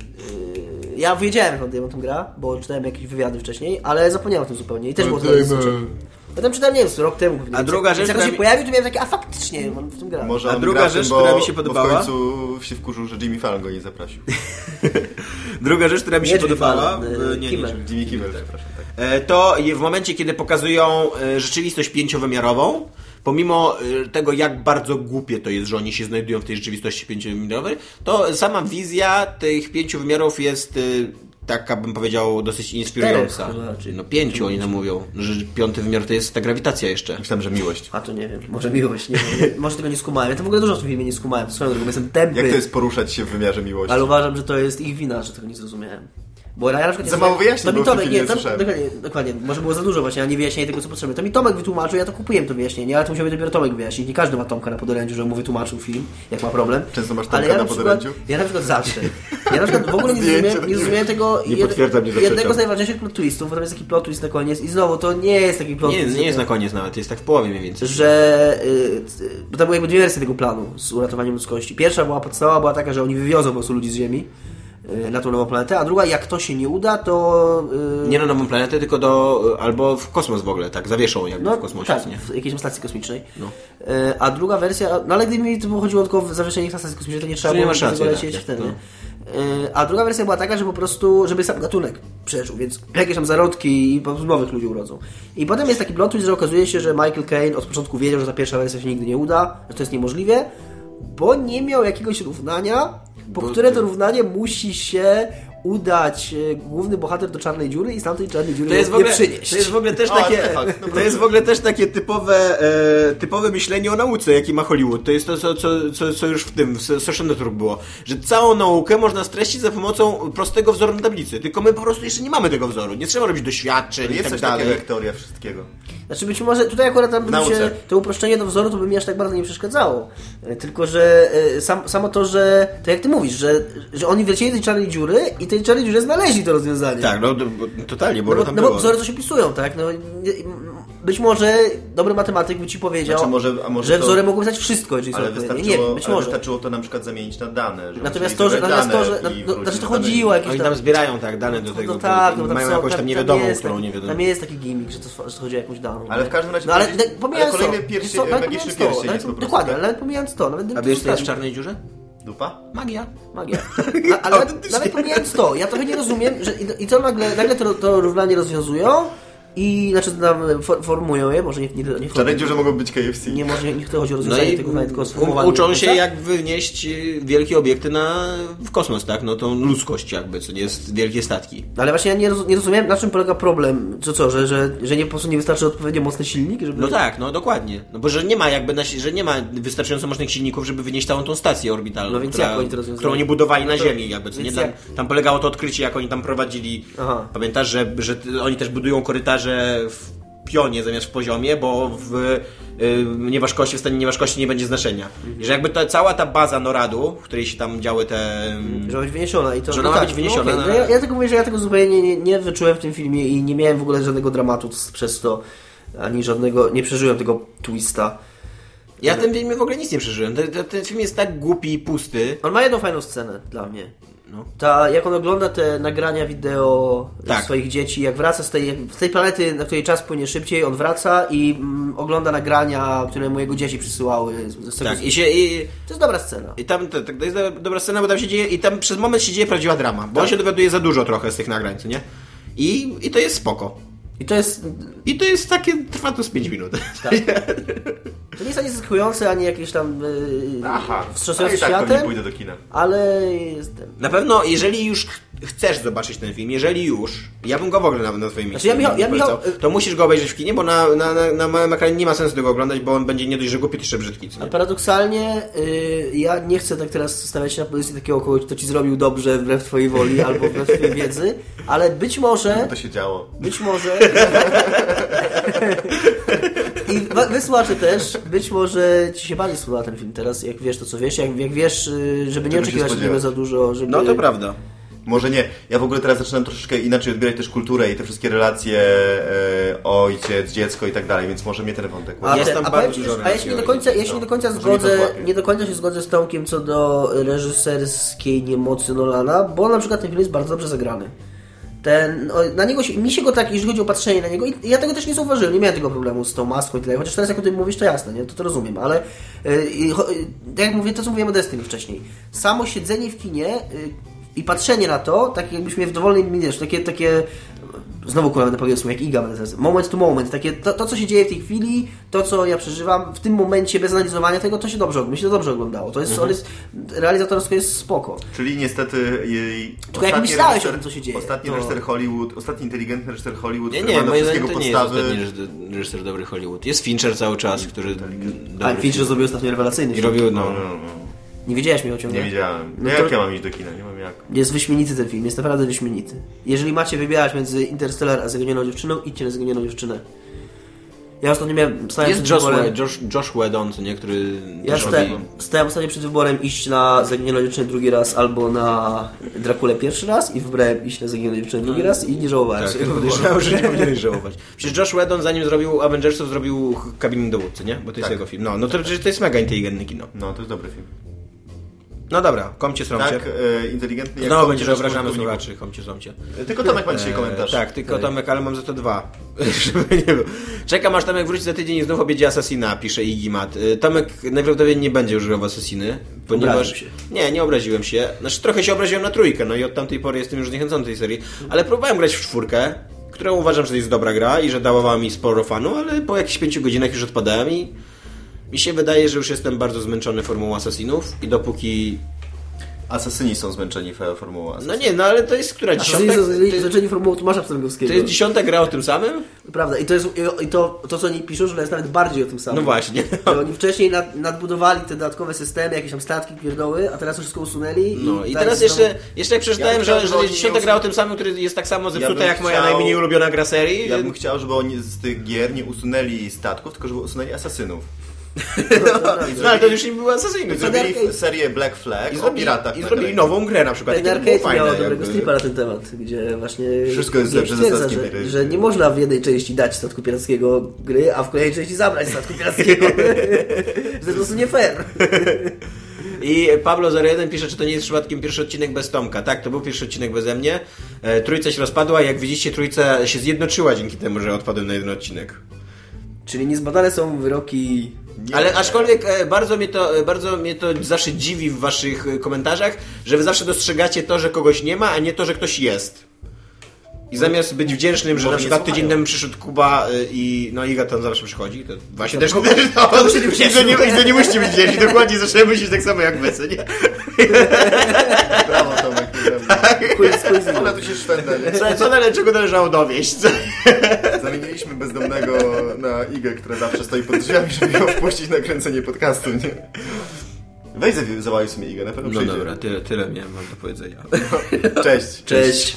Ja wiedziałem, że Matt Damon tam gra, bo czytałem jakieś wywiady wcześniej, ale zapomniałem o tym zupełnie i też było to tam czytałem, nie wiem, rok temu. A druga rzecz, jak która on się mi- pojawił, to miałem takie, a faktycznie, on w tym gra. Może A druga rzecz, tym, bo, która mi się Bo podobała? w końcu się wkurzył, że Jimmy Fallon go nie zaprosił. [laughs] Druga rzecz, która mi się Nie Jimmy podobała, Fallon, e, nie, nie, Kimmel. nie, Jimmy Kimmel, przepraszam. Tak. E, to w momencie, kiedy pokazują e, rzeczywistość pięciowymiarową, pomimo y, tego, jak bardzo głupie to jest, że oni się znajdują w tej rzeczywistości pięciowymiarowej, to sama wizja tych pięciu wymiarów jest y, taka, bym powiedział, dosyć inspirująca. Czterech chyba, czy- No pięciu oni nam mówią, że piąty wymiar to jest ta grawitacja jeszcze. Myślałem, że miłość. A to nie wiem, może miłość, nie wiem. [laughs] Może tego nie skumałem. Ja to w ogóle dużo w tym filmie nie skumałem, swoją drogą, bo jestem tępy. Jak to jest poruszać się w wymiarze miłości? Ale uważam, że to jest ich wina, że tego nie zrozumiałem. Bo ja na przykład nie Za mało wyjaśnień To mi Tomek, nie, dokładnie, dokładnie, może było za dużo właśnie, a nie wyjaśnienie tego, co potrzebne. To mi Tomek wytłumaczył, ja to kupiłem to wyjaśnienie, ale to musiał mi dopiero Tomek wyjaśnić. Nie każdy ma Tomka na podorędziu, że mu wytłumaczył film, jak ma problem. Często masz Ale Tomka na przykład- podorędziu? Ja na przykład zawsze. [laughs] Ja na przykład w ogóle nie zrozumiałem, nie zrozumiałem tego Nie jed- nie jednego z najważniejszych plot twistów, bo tam jest taki plot twist na koniec i znowu to nie jest taki plot Nie, twist. nie jest na koniec nawet, jest tak w połowie mniej więcej. że y, y, bo tam były jakby dwie wersje tego planu z uratowaniem ludzkości. Pierwsza była podstawowa, była taka, że oni wywiozą po prostu ludzi z Ziemi na tą nową planetę, a druga, jak to się nie uda, to... y, Nie na nową planetę, tylko do, albo w kosmos w ogóle, tak, zawieszą jakby no, w kosmosie, tak, nie? w jakiejś stacji kosmicznej. No. Y, A druga wersja, no ale gdyby mi to chodziło tylko o zawieszenie na stacji kosmicznej, to nie trzeba nie było racji, lecieć tak, wtedy. no. Y, A druga wersja była taka, że po prostu, żeby sam gatunek przeżył, więc jakieś tam zarodki i po prostu nowych ludzi urodzą. I potem jest taki plot twist, że okazuje się, że Michael Caine od początku wiedział, że ta pierwsza wersja się nigdy nie uda, że to jest niemożliwe, bo nie miał jakiegoś równania, po które to równanie musi się udać e, główny bohater do czarnej dziury i z tamtej czarnej dziury To jest, w nie ogóle, przynieść. to jest w ogóle też O, takie, no to jest w ogóle też takie typowe, e, typowe myślenie o nauce, jakie ma Hollywood. To jest to, co, co, co, co już w tym, w Social Network było. Że całą naukę można streścić za pomocą prostego wzoru na tablicy. Tylko my po prostu jeszcze nie mamy tego wzoru. Nie trzeba robić doświadczeń To i jest tak dalej. teoria wszystkiego. Znaczy być może tutaj akurat tam się to uproszczenie do wzoru to by mi aż tak bardzo nie przeszkadzało. E, Tylko, że e, sam, samo to, że to jak ty mówisz, że, że oni wlecieli do tej czarnej dziury i tej czarnej dziurze znaleźli to rozwiązanie. Tak, no, bo- totalnie, bo No bo, tam no bo było. wzory to się pisują, tak? No, być może dobry matematyk by ci powiedział, Znaczy, może- a może że to- wzory mogą pisać wszystko, jeżeli Ale są wystarczyło, Nie, być ale może. wystarczyło to na przykład zamienić na dane. że Natomiast to, że, natomiast to, że no, no, znaczy to chodziło jakieś Oni tam... tam zbierają tak dane do No, tego. no tak, no, bo tam mają są- jakąś tam tam niewiadomą, jest którą taki- nie wiadomo. Tam jest taki gimmick, że to, że to chodzi o jakąś daną. Ale w każdym razie No ale pomijając ale kolejny to, pierścień- magiczny pierścień nawet- jest po prostu, Dokładnie, tak? ale nawet pomijając to, nawet A wiesz, co jest w czarnej dziurze? Dupa? Magia. Magia. [laughs] A, ale nawet, pomijając to, ja trochę nie rozumiem, że i, i to nagle, nagle to, to równanie rozwiązują i znaczy tam for, formują je, może nie, nie, nie W czarnej dziurze mogą być KFC. Nie może nie chodzi o No rozwiązanie i tego równania, tylko sformułowanie uczą się jak wynieść y, wielkie obiekty na, w kosmos, tak? No tą ludzkość jakby, co nie jest wielkie statki. Ale właśnie ja nie, roz, nie rozumiem, na czym polega problem. Co co, że, że, że nie po prostu nie wystarczy odpowiednio mocny silnik, żeby... No tak, no dokładnie. No bo że nie ma jakby, na, że nie ma wystarczająco mocnych silników, żeby wynieść całą tą stację orbitalną, No więc która, jak oni to rozwiązują? którą oni budowali na No to- Ziemi jakby, co nie? Tam, tam polegało to odkrycie, jak oni tam prowadzili. Aha. Pamiętasz, że, że oni też budują korytarze w pionie zamiast w poziomie, bo w y, nieważkości, w stanie nieważkości nie będzie znaczenia. I że jakby ta, cała ta baza NORADu, w której się tam działy te... Że ma być wyniesiona i to... Że ona no ma tak, być wyniesiona No, okej. na- no ja, ja tego mówię, że ja tego zupełnie nie, nie, wyczułem w tym filmie i nie miałem w ogóle żadnego dramatu przez to, ani żadnego, nie przeżyłem tego twista. Ja w tym filmie w ogóle nic nie przeżyłem. Ten, ten film jest tak głupi i pusty. On ma jedną fajną scenę dla mnie. No. Ta, jak on ogląda te nagrania wideo Tak. swoich dzieci, jak wraca z tej, z tej planety, na której czas płynie szybciej, on wraca i mm, ogląda nagrania, które mu jego dzieci przysyłały. Z, z tego, Tak, i się... I, To jest dobra scena. I tam to, to jest do- dobra scena, bo tam się dzieje i tam przez moment się dzieje prawdziwa drama, bo on się dowiaduje za dużo trochę z tych nagrań, co nie? I, I to jest spoko. I to jest I to jest takie, trwa to z 5 minut. [laughs] To nie jest ani zaskakujące, ani jakieś tam yy, Aha. Wstrząsające tak światem, pójdę do kina. ale jestem. Na pewno, jeżeli już chcesz zobaczyć ten film, jeżeli już, ja bym go w ogóle na, na swoim Znaczy, ja Michał- ja polecał, Michał- to musisz go obejrzeć w kinie, bo na, na, na, na małym ekranie nie ma sensu tego oglądać, bo on będzie nie dość, że głupi, to jeszcze brzydki. A nie? paradoksalnie yy, ja nie chcę tak teraz stawiać się na pozycji takiego kogoś, kto ci zrobił dobrze wbrew twojej woli [laughs] albo wbrew twojej wiedzy, ale być może, To się działo. być może i wysłuchacze też, być może ci się bardziej spodoba ten film teraz, jak wiesz to co wiesz, jak, jak wiesz, yy, żeby nie oczekiwać od niego za dużo, żeby... No to prawda. Może nie. Ja w ogóle teraz zaczynam troszeczkę inaczej odbierać też kulturę i te wszystkie relacje e, ojciec, dziecko i tak dalej, więc może mnie ten wątek A, Jest tam a, bardzo dużo a ja się nie do końca, ja się no. nie do końca zgodzę, nie do końca się zgodzę z Tomkiem co do reżyserskiej niemocy Nolana, bo na przykład ten film jest bardzo dobrze zagrany. Ten, o, na niego się, mi się go tak, jeżeli chodzi o patrzenie na niego, i ja tego też nie zauważyłem, nie miałem tego problemu z tą maską i tyle, chociaż teraz jak o tym mówisz, to jasne, nie? To, to rozumiem, ale y, cho- y, tak jak mówię, to co mówiłem o Destiny wcześniej, samo siedzenie w kinie y, i patrzenie na to, tak jakbyś mnie w dowolnej wiesz, takie, takie znowu kurwa będę powiedział jak Iga będę moment to moment, takie to, to, co się dzieje w tej chwili, to co ja przeżywam, w tym momencie bez analizowania tego, to się dobrze, mi się to dobrze oglądało, to jest, on jest, realizatorsko jest spoko. Czyli niestety jej... Tylko jak myślałeś reżyser- o tym, co się dzieje, Ostatni to- reżyser Hollywood, ostatni inteligentny reżyser Hollywood, Nie, który nie, ma do wszystkiego to nie jest podstawy. ostatni reżyser, reżyser dobry Hollywood. Jest Fincher cały czas, który... A dobry Fincher zrobił ostatnio rewelacyjny I robił, no... No, no, no. Nie wiedziałeś mnie o ciągle? Nie widziałem. No No to- jak ja mam iść do kina? Nie mam jak. Jest wyśmienity ten film, jest naprawdę wyśmienity. Jeżeli macie wybierać między Interstellar a Zaginioną dziewczyną, idźcie na Zaginioną dziewczynę. Ja ostatnio miałem... stałem Jest przed Josh, wyborem- Josh, Josh Whedon, co nie, który Ja też sta, robi... stałem ostatnio przed wyborem iść na Zaginioną dziewczynę drugi raz albo na Drakulę pierwszy raz i wybrałem iść na Zaginioną dziewczynę drugi raz i nie żałowałem Tak, podejrzewam, że nie powinieneś żałować. Przecież Josh Whedon zanim zrobił Avengersów zrobił Cabin Dowódcy, nie? Bo to jest Tak. jego film. No, no to przecież to jest mega inteligentny kino. No, to jest dobry film. No dobra, komcie sromcie. Tak, e, inteligentny jak Znowu będzie, że obrażamy słuchaczy, komcie sromcie. Tylko Tomek ma dzisiaj komentarz. E, tak, tylko Tomek, ale mam za to dwa. [laughs] Żeby nie było. Czekam aż Tomek wróci za tydzień i znów objedzie Assassina, pisze Igimat. E, Tomek najprawdopodobniej nie będzie używał Assassiny, ponieważ... Nie, nie obraziłem się. Znaczy trochę się obraziłem na trójkę, no i od tamtej pory jestem już zniechęcony tej serii. Ale próbowałem grać w czwórkę, którą uważam, że to jest dobra gra i że dawała mi sporo fanu, ale po jakichś pięciu godzinach już odpadałem i mi się wydaje, że już jestem bardzo zmęczony formułą Assassinów i dopóki... Asasyni są zmęczeni formułą No Assassin. nie, no ale to jest która dziesiąta... To jest, Zaczęli formułą Tomasza Pstrągowskiego. to jest dziesiąta gra o tym samym? Prawda. I to, jest, i to, to, co oni piszą, że to jest nawet bardziej o tym samym. No właśnie. Że oni wcześniej nad, nadbudowali te dodatkowe systemy, jakieś tam statki, pierdoły, a teraz już wszystko usunęli. No i teraz teraz znowu- jeszcze, jeszcze jak przeczytałem, Ja że, że dziesiąta gra o tym samym, który jest tak samo zepsuta bym jak moja chciał- najmniej ulubiona gra serii. Ja bym chciał, żeby oni z tych gier nie usunęli statków, tylko żeby usunęli asasynów. No ale to już nie były asesyny. Zrobili Arcade. serię Black Flag I o zrobili, piratach I zrobili nową grę na przykład. Ten Arcade miał dobrego jakby. stripa na ten temat, gdzie właśnie Wszystko jest lepsze ze statkiem że, że nie można w jednej części dać statku pirackiego gry, a w kolejnej części zabrać statku pirackiego. [laughs] to po prostu nie fair. I Pablo 01 pisze, czy to nie jest przypadkiem pierwszy odcinek bez Tomka. Tak, to był pierwszy odcinek beze mnie. E, Trójca się rozpadła, jak widzicie, trójca się zjednoczyła dzięki temu, że odpadłem na jeden odcinek. Czyli niezbadane są wyroki... Nie. Ale aczkolwiek e, bardzo mnie, to, e, bardzo mnie to zawsze dziwi w waszych e, komentarzach, że wy zawsze dostrzegacie to, że kogoś nie ma, a nie to, że ktoś jest. I zamiast być wdzięcznym, że Może na nie przykład tydzień temu przyszedł Kuba i no Iga tam zawsze przychodzi, to właśnie też, to- też [laughs] to nie to nie, to nie musicie być wdzięczni, dokładnie zacząłem myśleć tak samo jak co nie? [laughs] Tomek, Quiz, quiz, [laughs] Ona tu się szwenda, nie? Co, co nale, czego należało dowieść? [laughs] Zamieniliśmy bezdomnego na Igę, która zawsze stoi pod drzwiami, żeby ją wpuścić na kręcenie podcastu, nie? Weź zawołaj sobie Igę, na pewno No przyjdzie. dobra, tyle, tyle miałem wam do powiedzenia. Cześć. Cześć.